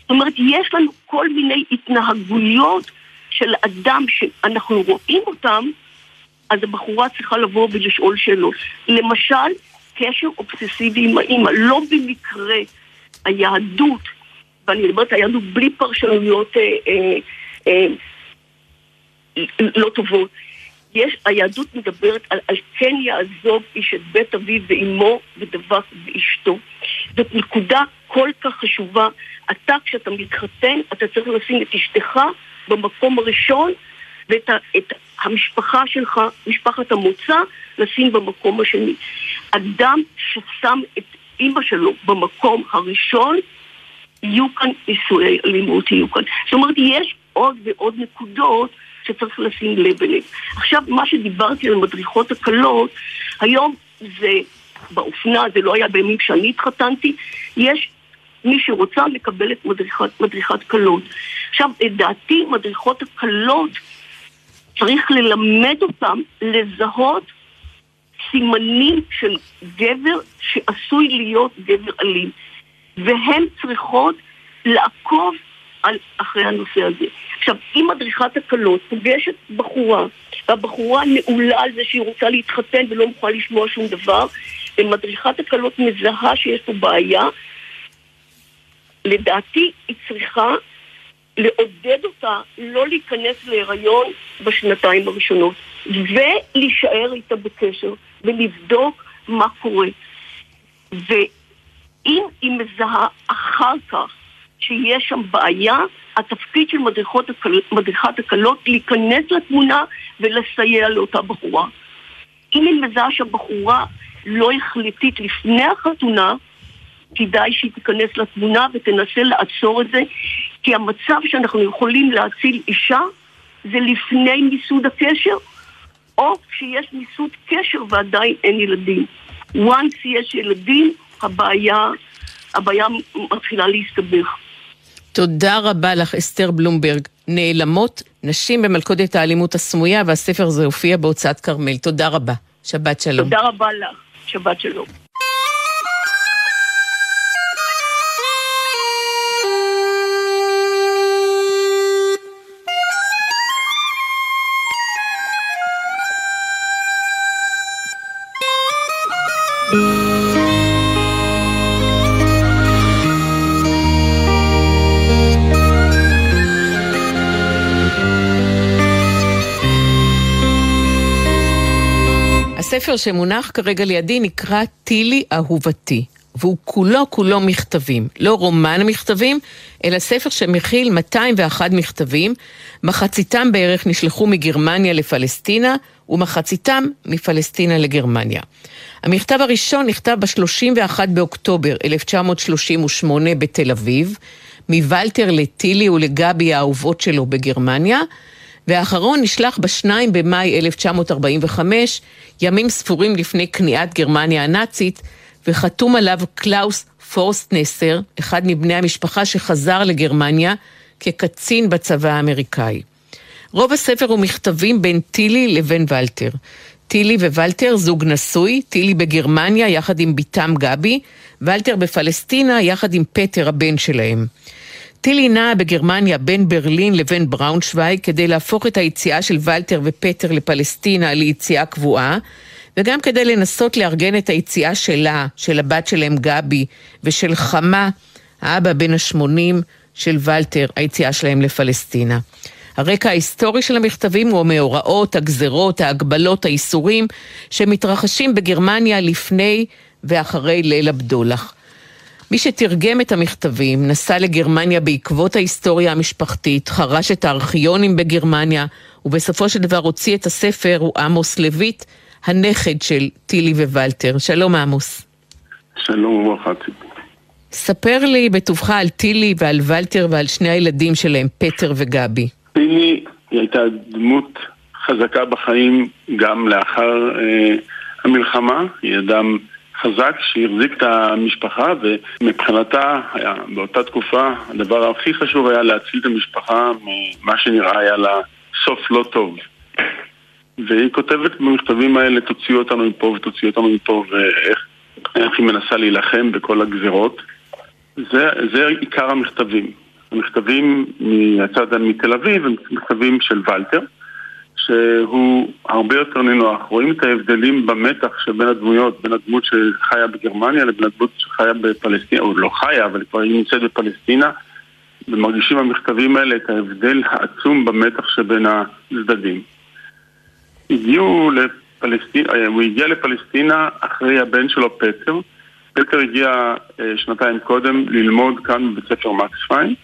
זאת אומרת, יש לנו כל מיני התנהגויות של אדם שאנחנו רואים אותם, אז הבחורה צריכה לבוא ולשאול שאלות. למשל, קשר אובססיבי עם האימא. לא במקרה היהדות ואני מדברת על יהדות בלי פרשנויות אה, אה, אה, לא טובות. יש, היהדות מדברת על, על כן יעזוב איש את בית אביו ואימו ודבק באשתו. זאת נקודה כל כך חשובה. אתה, כשאתה מתחתן, אתה צריך לשים את אשתך במקום הראשון, ואת את המשפחה שלך, משפחת המוצא, לשים במקום השני. אדם ששם את אימא שלו במקום הראשון, יהיו כאן נישואי אלימות, יהיו כאן. זאת אומרת, יש עוד ועוד נקודות שצריך לשים לב אליהן. עכשיו, מה שדיברתי על מדריכות הקלות, היום זה באופנה, זה לא היה בימים שאני התחתנתי, יש מי שרוצה מקבלת מדריכת, מדריכת קלות. עכשיו, לדעתי, מדריכות הקלות, צריך ללמד אותם לזהות סימנים של גבר שעשוי להיות גבר אלים. והן צריכות לעקוב על, אחרי הנושא הזה. עכשיו, אם מדריכת הקלות פוגשת בחורה, והבחורה נעולה על זה שהיא רוצה להתחתן ולא מוכנה לשמוע שום דבר, ומדריכת הקלות מזהה שיש פה בעיה, לדעתי היא צריכה לעודד אותה לא להיכנס להיריון בשנתיים הראשונות, ולהישאר איתה בקשר, ולבדוק מה קורה. ו... אם היא מזהה אחר כך שיש שם בעיה, התפקיד של מדריכות הקל... מדריכת הקלות להיכנס לתמונה ולסייע לאותה בחורה. אם היא מזהה שהבחורה לא החלטית לפני החתונה, כדאי שהיא תיכנס לתמונה ותנסה לעצור את זה, כי המצב שאנחנו יכולים להציל אישה זה לפני מיסוד הקשר, או כשיש מיסוד קשר ועדיין אין ילדים. once יש ילדים, הבעיה, הבעיה מתחילה להסתבך. תודה רבה לך, אסתר בלומברג. נעלמות נשים במלכודת האלימות הסמויה, והספר הזה הופיע בהוצאת כרמל. תודה רבה. שבת שלום. תודה רבה לך. שבת שלום. הספר שמונח כרגע לידי נקרא טילי אהובתי, והוא כולו כולו מכתבים. לא רומן מכתבים, אלא ספר שמכיל 201 מכתבים, מחציתם בערך נשלחו מגרמניה לפלסטינה, ומחציתם מפלסטינה לגרמניה. המכתב הראשון נכתב ב-31 באוקטובר 1938 בתל אביב, מוולטר לטילי ולגבי האהובות שלו בגרמניה, והאחרון נשלח ב-2 במאי 1945, ימים ספורים לפני כניעת גרמניה הנאצית, וחתום עליו קלאוס פורסטנסר, אחד מבני המשפחה שחזר לגרמניה כקצין בצבא האמריקאי. רוב הספר הוא מכתבים בין טילי לבין ולטר. טילי וולטר זוג נשוי, טילי בגרמניה יחד עם בתם גבי, ולטר בפלסטינה יחד עם פטר הבן שלהם. טילי נעה בגרמניה בין ברלין לבין בראונשוויג כדי להפוך את היציאה של ולטר ופטר לפלסטינה ליציאה קבועה, וגם כדי לנסות לארגן את היציאה שלה, של הבת שלהם גבי, ושל חמה, האבא בן ה-80 של ולטר, היציאה שלהם לפלסטינה. הרקע ההיסטורי של המכתבים הוא המאורעות, הגזרות, ההגבלות, האיסורים שמתרחשים בגרמניה לפני ואחרי ליל הבדולח. מי שתרגם את המכתבים, נסע לגרמניה בעקבות ההיסטוריה המשפחתית, חרש את הארכיונים בגרמניה, ובסופו של דבר הוציא את הספר, הוא עמוס לויט, הנכד של טילי ווולטר. שלום עמוס. שלום וברכה ציפי. ספר לי בטובך על טילי ועל ולטר ועל שני הילדים שלהם, פטר וגבי. פיני היא הייתה דמות חזקה בחיים גם לאחר אה, המלחמה, היא אדם חזק שהחזיק את המשפחה ומבחינתה היה באותה תקופה הדבר הכי חשוב היה להציל את המשפחה ממה שנראה היה לה סוף לא טוב. והיא כותבת במכתבים האלה תוציאו אותנו מפה ותוציאו אותנו מפה ואיך היא מנסה להילחם בכל הגזרות. זה, זה עיקר המכתבים. המכתבים מהצד מתל אביב הם מכתבים של ולטר, שהוא הרבה יותר נינוח. רואים את ההבדלים במתח שבין הדמויות, בין הדמות שחיה בגרמניה לבין הדמות שחיה בפלסטינה, או לא חיה, אבל כבר היא נמצאת בפלסטינה, ומרגישים במכתבים האלה את ההבדל העצום במתח שבין הצדדים. הגיעו לפלסטינה, הוא הגיע לפלסטינה אחרי הבן שלו פטר. פטר הגיע אה, שנתיים קודם ללמוד כאן בבית ספר מקס פיין.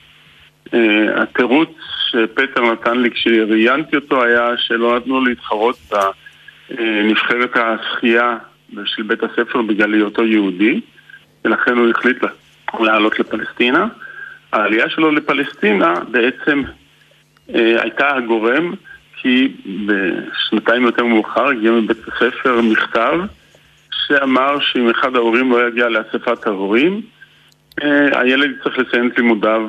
אה, התירוץ שפטר נתן לי כשראיינתי אותו היה שלא נתנו להתחרות בנבחרת השחייה של בית הספר בגלל היותו יהודי ולכן הוא החליט לעלות לפלסטינה. העלייה שלו לפלסטינה בעצם אה, הייתה הגורם כי בשנתיים יותר מאוחר הגיע מבית הספר מכתב שאמר שאם אחד ההורים לא יגיע לאספת ההורים, אה, הילד צריך לציין את לימודיו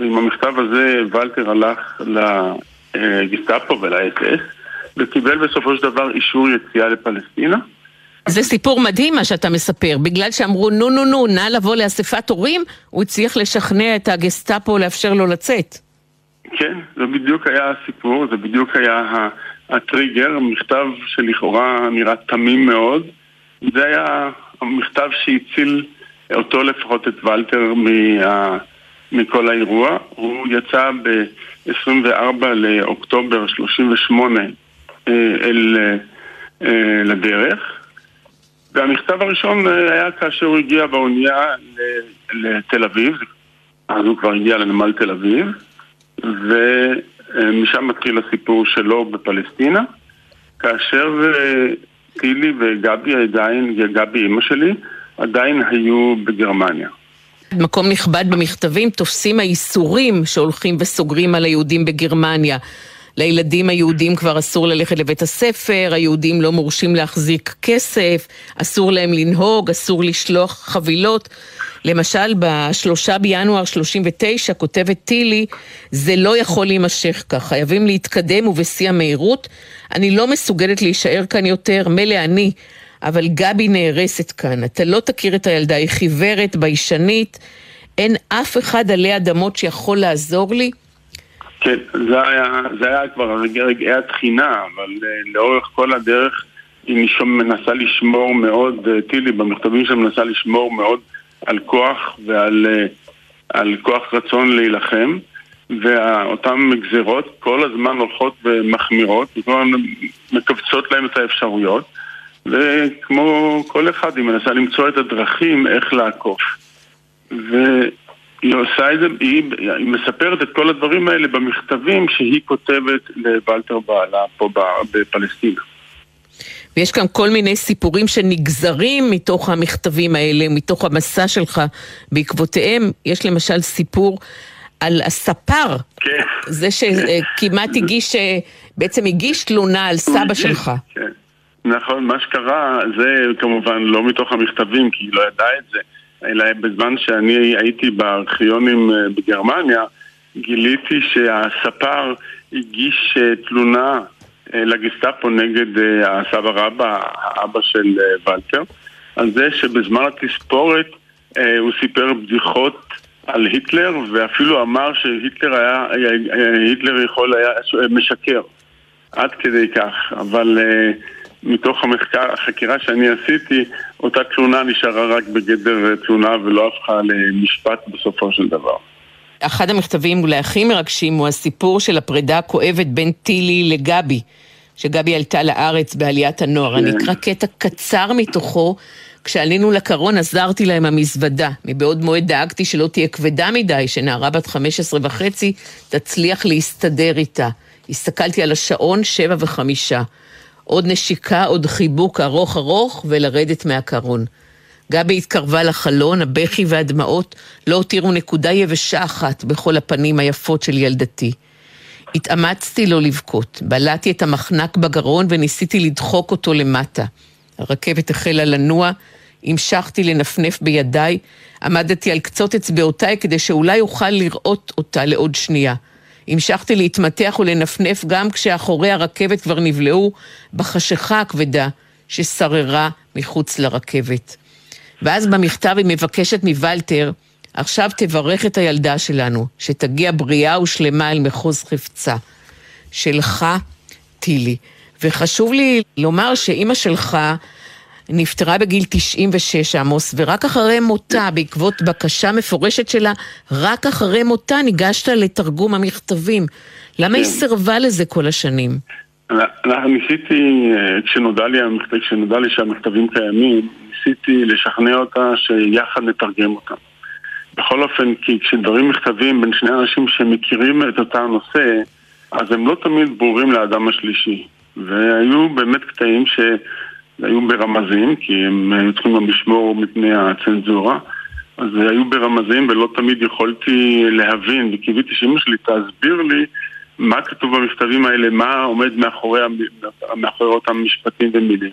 ועם המכתב הזה ולטר הלך לגסטאפו ול-SS וקיבל בסופו של דבר אישור יציאה לפלסטינה. זה סיפור מדהים מה שאתה מספר, בגלל שאמרו נו נו נו, נא לבוא לאספת הורים, הוא הצליח לשכנע את הגסטאפו לאפשר לו לצאת. כן, זה בדיוק היה הסיפור, זה בדיוק היה הטריגר, מכתב שלכאורה נראה תמים מאוד. זה היה המכתב שהציל אותו לפחות את ולטר מה... מכל האירוע. הוא יצא ב-24 לאוקטובר 38 אה, אל, אה, לדרך. והמכתב הראשון אה, היה כאשר הוא הגיע באונייה לתל אביב, אז הוא כבר הגיע לנמל תל אביב, ומשם מתחיל הסיפור שלו בפלסטינה, כאשר טילי וגבי עדיין, גבי אימא שלי, עדיין היו בגרמניה. מקום נכבד במכתבים תופסים האיסורים שהולכים וסוגרים על היהודים בגרמניה. לילדים היהודים כבר אסור ללכת לבית הספר, היהודים לא מורשים להחזיק כסף, אסור להם לנהוג, אסור לשלוח חבילות. למשל, בשלושה בינואר 39 כותבת טילי, זה לא יכול להימשך כך, חייבים להתקדם ובשיא המהירות. אני לא מסוגלת להישאר כאן יותר, מילא אני, אבל גבי נהרסת כאן. אתה לא תכיר את הילדה, היא חיוורת, ביישנית, אין אף אחד עלי אדמות שיכול לעזור לי. כן, זה היה, זה היה כבר רגעי התחינה, אבל uh, לאורך כל הדרך היא מנסה לשמור מאוד, uh, טילי במכתבים שלה מנסה לשמור מאוד על כוח ועל uh, על כוח רצון להילחם, ואותן גזרות כל הזמן הולכות ומחמירות, וכל הזמן להם את האפשרויות. וכמו כל אחד היא מנסה למצוא את הדרכים איך לעקוף. והיא עושה את זה, היא, היא מספרת את כל הדברים האלה במכתבים שהיא כותבת לוולטר בעלה פה בפלסטינה. ויש כאן כל מיני סיפורים שנגזרים מתוך המכתבים האלה, מתוך המסע שלך בעקבותיהם. יש למשל סיפור על הספר כן. זה שכמעט הגיש, בעצם הגיש תלונה על סבא שלך. כן. נכון, מה שקרה זה כמובן לא מתוך המכתבים, כי היא לא ידעה את זה, אלא בזמן שאני הייתי בארכיונים בגרמניה, גיליתי שהספר הגיש תלונה לגסטאפו נגד הסבא רבא, האבא של ולטר, על זה שבזמן התספורת הוא סיפר בדיחות על היטלר, ואפילו אמר שהיטלר היה, היטלר יכול היה משקר. עד כדי כך. אבל מתוך המחקר, החקירה שאני עשיתי, אותה תלונה נשארה רק בגדר תלונה ולא הפכה למשפט בסופו של דבר. אחד המכתבים אולי הכי מרגשים הוא הסיפור של הפרידה הכואבת בין טילי לגבי, שגבי עלתה לארץ בעליית הנוער. כן. אני אקרא קטע קצר מתוכו. כשעלינו לקרון עזרתי לה עם המזוודה. מבעוד מועד דאגתי שלא תהיה כבדה מדי, שנערה בת 15 וחצי תצליח להסתדר איתה. הסתכלתי על השעון, שבע וחמישה. עוד נשיקה, עוד חיבוק ארוך ארוך, ולרדת מהקרון. גבי התקרבה לחלון, הבכי והדמעות לא הותירו נקודה יבשה אחת בכל הפנים היפות של ילדתי. התאמצתי לא לבכות, בלעתי את המחנק בגרון וניסיתי לדחוק אותו למטה. הרכבת החלה לנוע, המשכתי לנפנף בידיי, עמדתי על קצות אצבעותיי כדי שאולי אוכל לראות אותה לעוד שנייה. המשכתי להתמתח ולנפנף גם כשאחורי הרכבת כבר נבלעו בחשיכה הכבדה ששררה מחוץ לרכבת. ואז במכתב היא מבקשת מוולטר, עכשיו תברך את הילדה שלנו, שתגיע בריאה ושלמה אל מחוז חפצה. שלך, טילי. וחשוב לי לומר שאימא שלך נפטרה בגיל 96, עמוס, ורק אחרי מותה, בעקבות בקשה מפורשת שלה, רק אחרי מותה ניגשת לתרגום המכתבים. למה כן. היא סירבה לזה כל השנים? ניסיתי, אה, כשנודע לי, כשנודע לי שהמכתבים קיימים, ניסיתי לשכנע אותה שיחד נתרגם אותם. בכל אופן, כי כשדברים מכתבים בין שני אנשים שמכירים את אותו הנושא, אז הם לא תמיד ברורים לאדם השלישי. והיו באמת קטעים ש... היו ברמזים, כי הם היו צריכים גם לשמור מפני הצנזורה. אז היו ברמזים ולא תמיד יכולתי להבין, וקיוויתי שאמא שלי תסביר לי מה כתוב במכתבים האלה, מה עומד מאחורי, מאחורי אותם משפטים ומילים.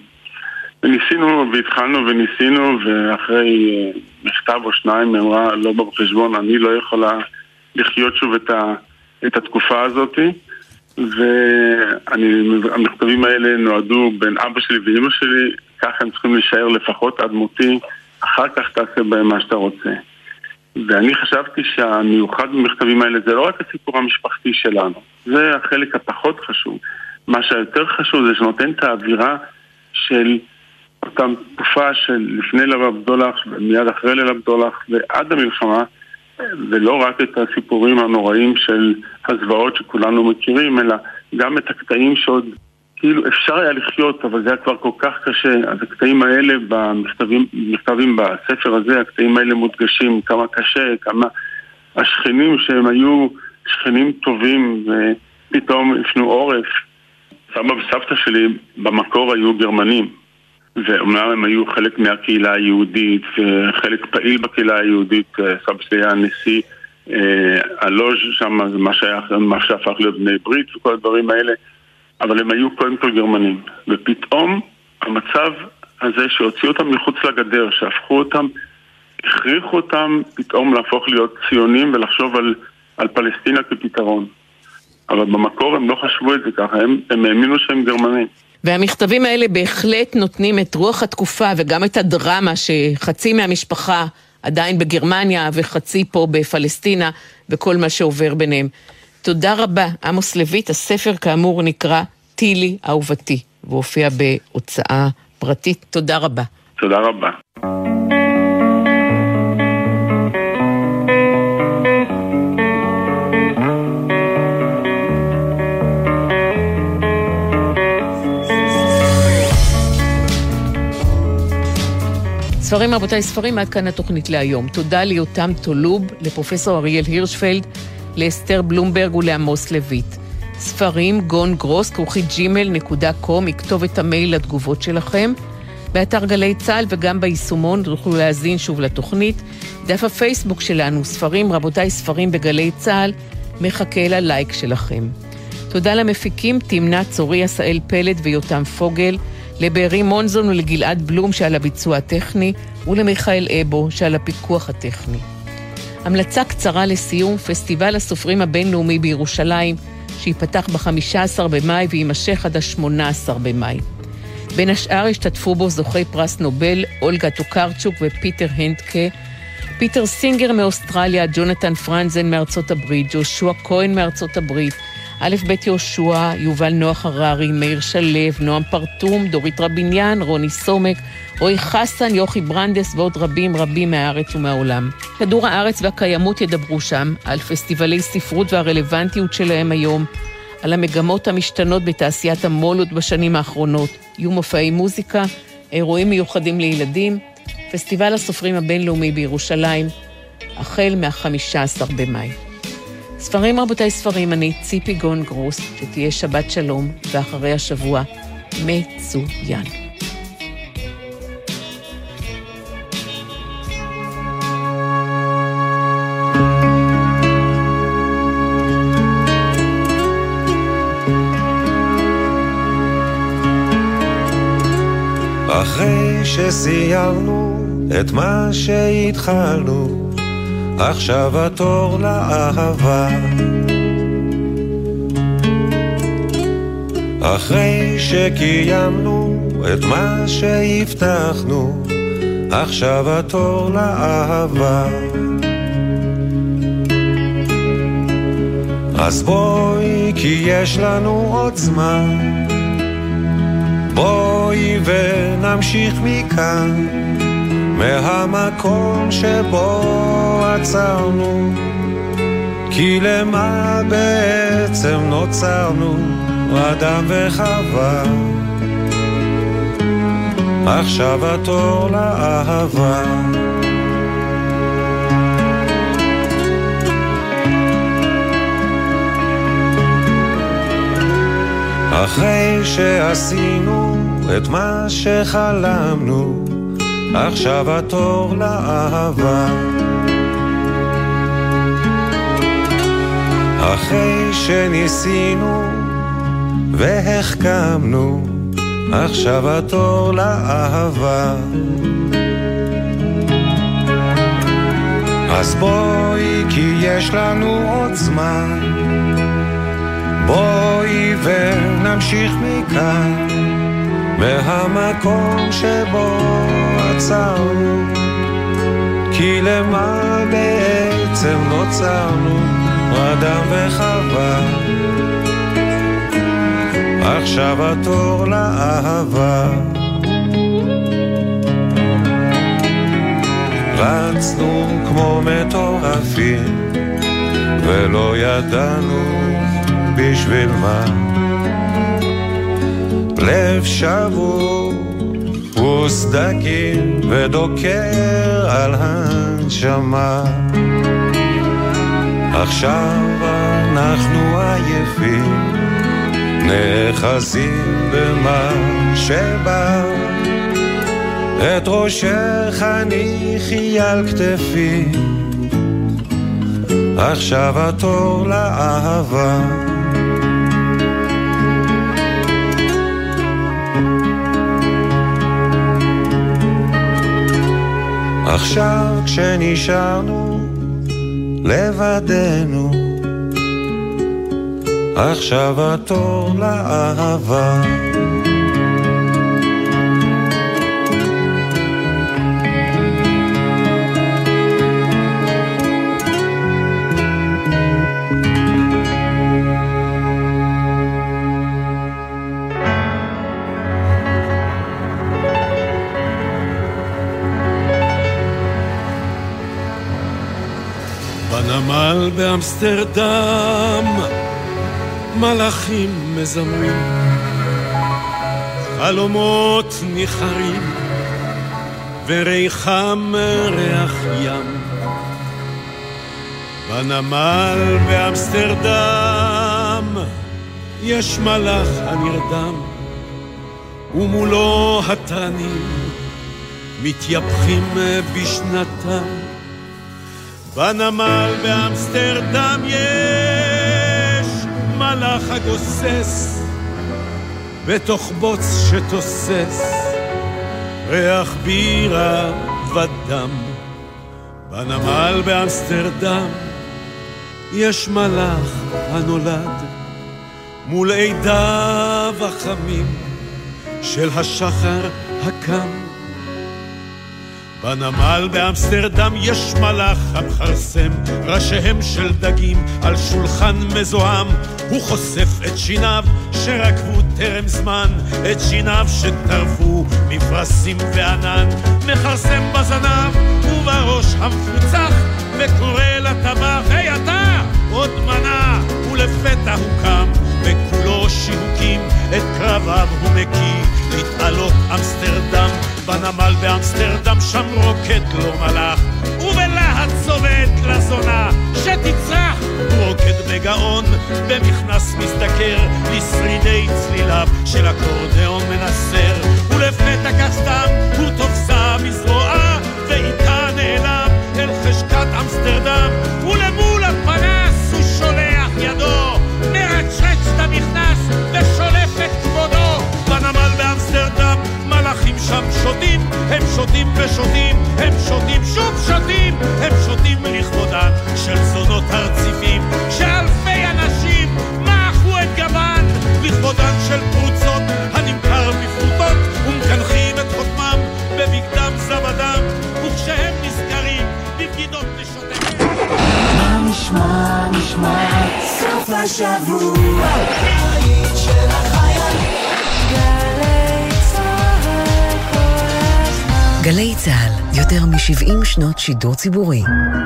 וניסינו והתחלנו וניסינו, ואחרי אה, מכתב או שניים היא אמרה, לא בחשבון, אני לא יכולה לחיות שוב את, ה, את התקופה הזאתי. והמכתבים האלה נועדו בין אבא שלי ואימא שלי, ככה הם צריכים להישאר לפחות עד מותי, אחר כך תעשה בהם מה שאתה רוצה. ואני חשבתי שהמיוחד במכתבים האלה זה לא רק הסיפור המשפחתי שלנו, זה החלק הפחות חשוב. מה שיותר חשוב זה שנותן את האווירה של אותה תקופה של לפני ליל הבדולח ומיד אחרי ליל הבדולח ועד המלחמה ולא רק את הסיפורים הנוראים של הזוועות שכולנו מכירים, אלא גם את הקטעים שעוד כאילו אפשר היה לחיות, אבל זה היה כבר כל כך קשה. אז הקטעים האלה במכתבים, מכתבים בספר הזה, הקטעים האלה מודגשים כמה קשה, כמה השכנים שהם היו שכנים טובים ופתאום הפנו עורף. סבא וסבתא שלי במקור היו גרמנים. ואומנם הם היו חלק מהקהילה היהודית וחלק פעיל בקהילה היהודית, אה, סבא שלי היה נשיא אה, הלוז' שם, מה, שהיה, מה שהפך להיות בני ברית וכל הדברים האלה, אבל הם היו קודם כל גרמנים. ופתאום המצב הזה שהוציאו אותם מחוץ לגדר, שהפכו אותם, הכריחו אותם פתאום להפוך להיות ציונים ולחשוב על, על פלסטינה כפתרון. אבל במקור הם לא חשבו את זה ככה, הם, הם האמינו שהם גרמנים. והמכתבים האלה בהחלט נותנים את רוח התקופה וגם את הדרמה שחצי מהמשפחה עדיין בגרמניה וחצי פה בפלסטינה וכל מה שעובר ביניהם. תודה רבה, עמוס לויט. הספר כאמור נקרא טילי אהובתי, והופיע בהוצאה פרטית. תודה רבה. תודה רבה. ספרים רבותיי, ספרים, עד כאן התוכנית להיום. תודה ליותם טולוב, לפרופסור אריאל הירשפלד, לאסתר בלומברג ולעמוס לויט. ספרים, גון גרוס, כרוכית ג'ימל נקודה קום, יכתוב את המייל לתגובות שלכם. באתר גלי צה"ל וגם ביישומון תוכלו להאזין שוב לתוכנית. דף הפייסבוק שלנו, ספרים, רבותיי, ספרים בגלי צה"ל, מחכה ללייק שלכם. תודה למפיקים תמנה צורי, עשאל פלד ויותם פוגל, לבארי מונזון ולגלעד בלום שעל הביצוע הטכני, ולמיכאל אבו שעל הפיקוח הטכני. המלצה קצרה לסיום, פסטיבל הסופרים הבינלאומי בירושלים, שייפתח ב-15 במאי ויימשך עד ה-18 במאי. בין השאר ישתתפו בו זוכי פרס נובל, אולגה טוקרצ'וק ופיטר הנדקה, פיטר סינגר מאוסטרליה, ג'ונתן פרנזן מארצות הברית, ג'ושוע כהן מארצות הברית, א' ב' יהושע, יובל נוח הררי, מאיר שלו, נועם פרטום, דורית רביניאן, רוני סומק, רועי חסן, יוכי ברנדס ועוד רבים רבים מהארץ ומהעולם. כדור הארץ והקיימות ידברו שם על פסטיבלי ספרות והרלוונטיות שלהם היום, על המגמות המשתנות בתעשיית המו"לות בשנים האחרונות. יהיו מופעי מוזיקה, אירועים מיוחדים לילדים, פסטיבל הסופרים הבינלאומי בירושלים, החל מה-15 במאי. ספרים רבותיי ספרים, אני ציפי גון גרוס, שתהיה שבת שלום, ואחרי השבוע מצוין. אחרי שסיימנו את מה שהתחלנו עכשיו התור לאהבה. אחרי שקיימנו את מה שהבטחנו, עכשיו התור לאהבה. אז בואי, כי יש לנו עוד זמן, בואי ונמשיך מכאן. מהמקום שבו עצרנו, כי למה בעצם נוצרנו, אדם וחווה. עכשיו התור לאהבה. אחרי שעשינו את מה שחלמנו, עכשיו התור לאהבה. אחרי שניסינו והחכמנו, עכשיו התור לאהבה. אז בואי, כי יש לנו עוד זמן, בואי ונמשיך מכאן. מהמקום שבו עצרנו, כי למה בעצם נוצרנו, אדם וחווה. עכשיו התור לאהבה. רצנו כמו מטורפים, ולא ידענו בשביל מה. לב שבור וסדקים ודוקר על הנשמה. עכשיו אנחנו עייפים, נאחזים במה שבא. את ראשך הניחי על כתפי, עכשיו התור לאהבה. עכשיו כשנשארנו לבדנו, עכשיו התור לאהבה. באמסטרדם מלאכים מזמרים, חלומות ניחרים וריחם ריח ים. בנמל באמסטרדם יש מלאך הנרדם ומולו התנים מתייפחים בשנתם בנמל באמסטרדם יש המלאך הגוסס בתוך בוץ שתוסס ריח בירה ודם בנמל באמסטרדם יש מלאך הנולד מול עדיו החמים של השחר הקם. בנמל באמסטרדם יש מלאך המכרסם ראשיהם של דגים על שולחן מזוהם. הוא חושף את שיניו שרקבו טרם זמן את שיניו שטרפו מפרשים וענן. מכרסם בזנב ובראש המפוצח וקורא לטבח היי אתה! עוד מנה ולפתע הוא קם וכולו שיהוקים את קרביו הוא מקיא. להתעלות אמסטרדם בנמל באמסטרדם שם רוקד לו מלאך ובלהט צובט לזונה שתצרח. הוא רוקד בגאון במכנס מזדקר לשרידי צליליו של אקורדיאון מנסר. ולפתע כך סתם הוא תופסה מזרועה ואיתה נעלם אל חשקת אמסטרדם שותים הם שותים ושותים הם שותים שוב שותים הם שותים לכבודן של זונות הרציפים שאלפי אנשים מחו את גבן לכבודן של פרוצות הנמכר בפרוטות ומקנחים את חותמם בבגדם זבדם וכשהם נזכרים בבגידות נשותיהם. מה נשמע, נשמע, סוף השבוע, גלי צה"ל, יותר מ-70 שנות שידור ציבורי.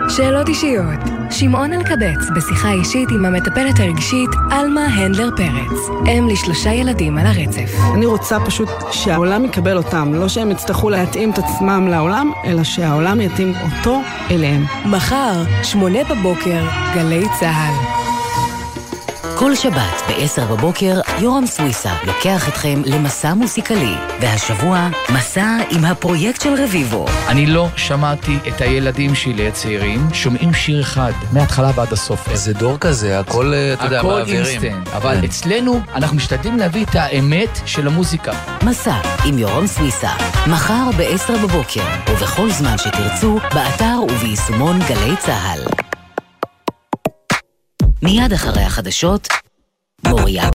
שאלות אישיות. שמעון אלקבץ בשיחה אישית עם המטפלת הרגשית עלמה הנדלר פרץ. אם לשלושה ילדים על הרצף. אני רוצה פשוט שהעולם יקבל אותם, לא שהם יצטרכו להתאים את עצמם לעולם, אלא שהעולם יתאים אותו אליהם. מחר, שמונה בבוקר, גלי צה"ל. כל שבת ב-10 בבוקר, יורם סוויסה לוקח אתכם למסע מוסיקלי. והשבוע, מסע עם הפרויקט של רביבו. אני לא שמעתי את הילדים שלי הצעירים שומעים שיר אחד, מההתחלה ועד הסוף. זה דור כזה, הכל, אתה יודע, הכל מעבירים. אינסטנט, אבל כן. אצלנו אנחנו משתדלים להביא את האמת של המוזיקה. מסע עם יורם סוויסה, מחר ב-10 בבוקר, ובכל זמן שתרצו, באתר וביישומון גלי צה"ל. מיד אחרי החדשות, מוריה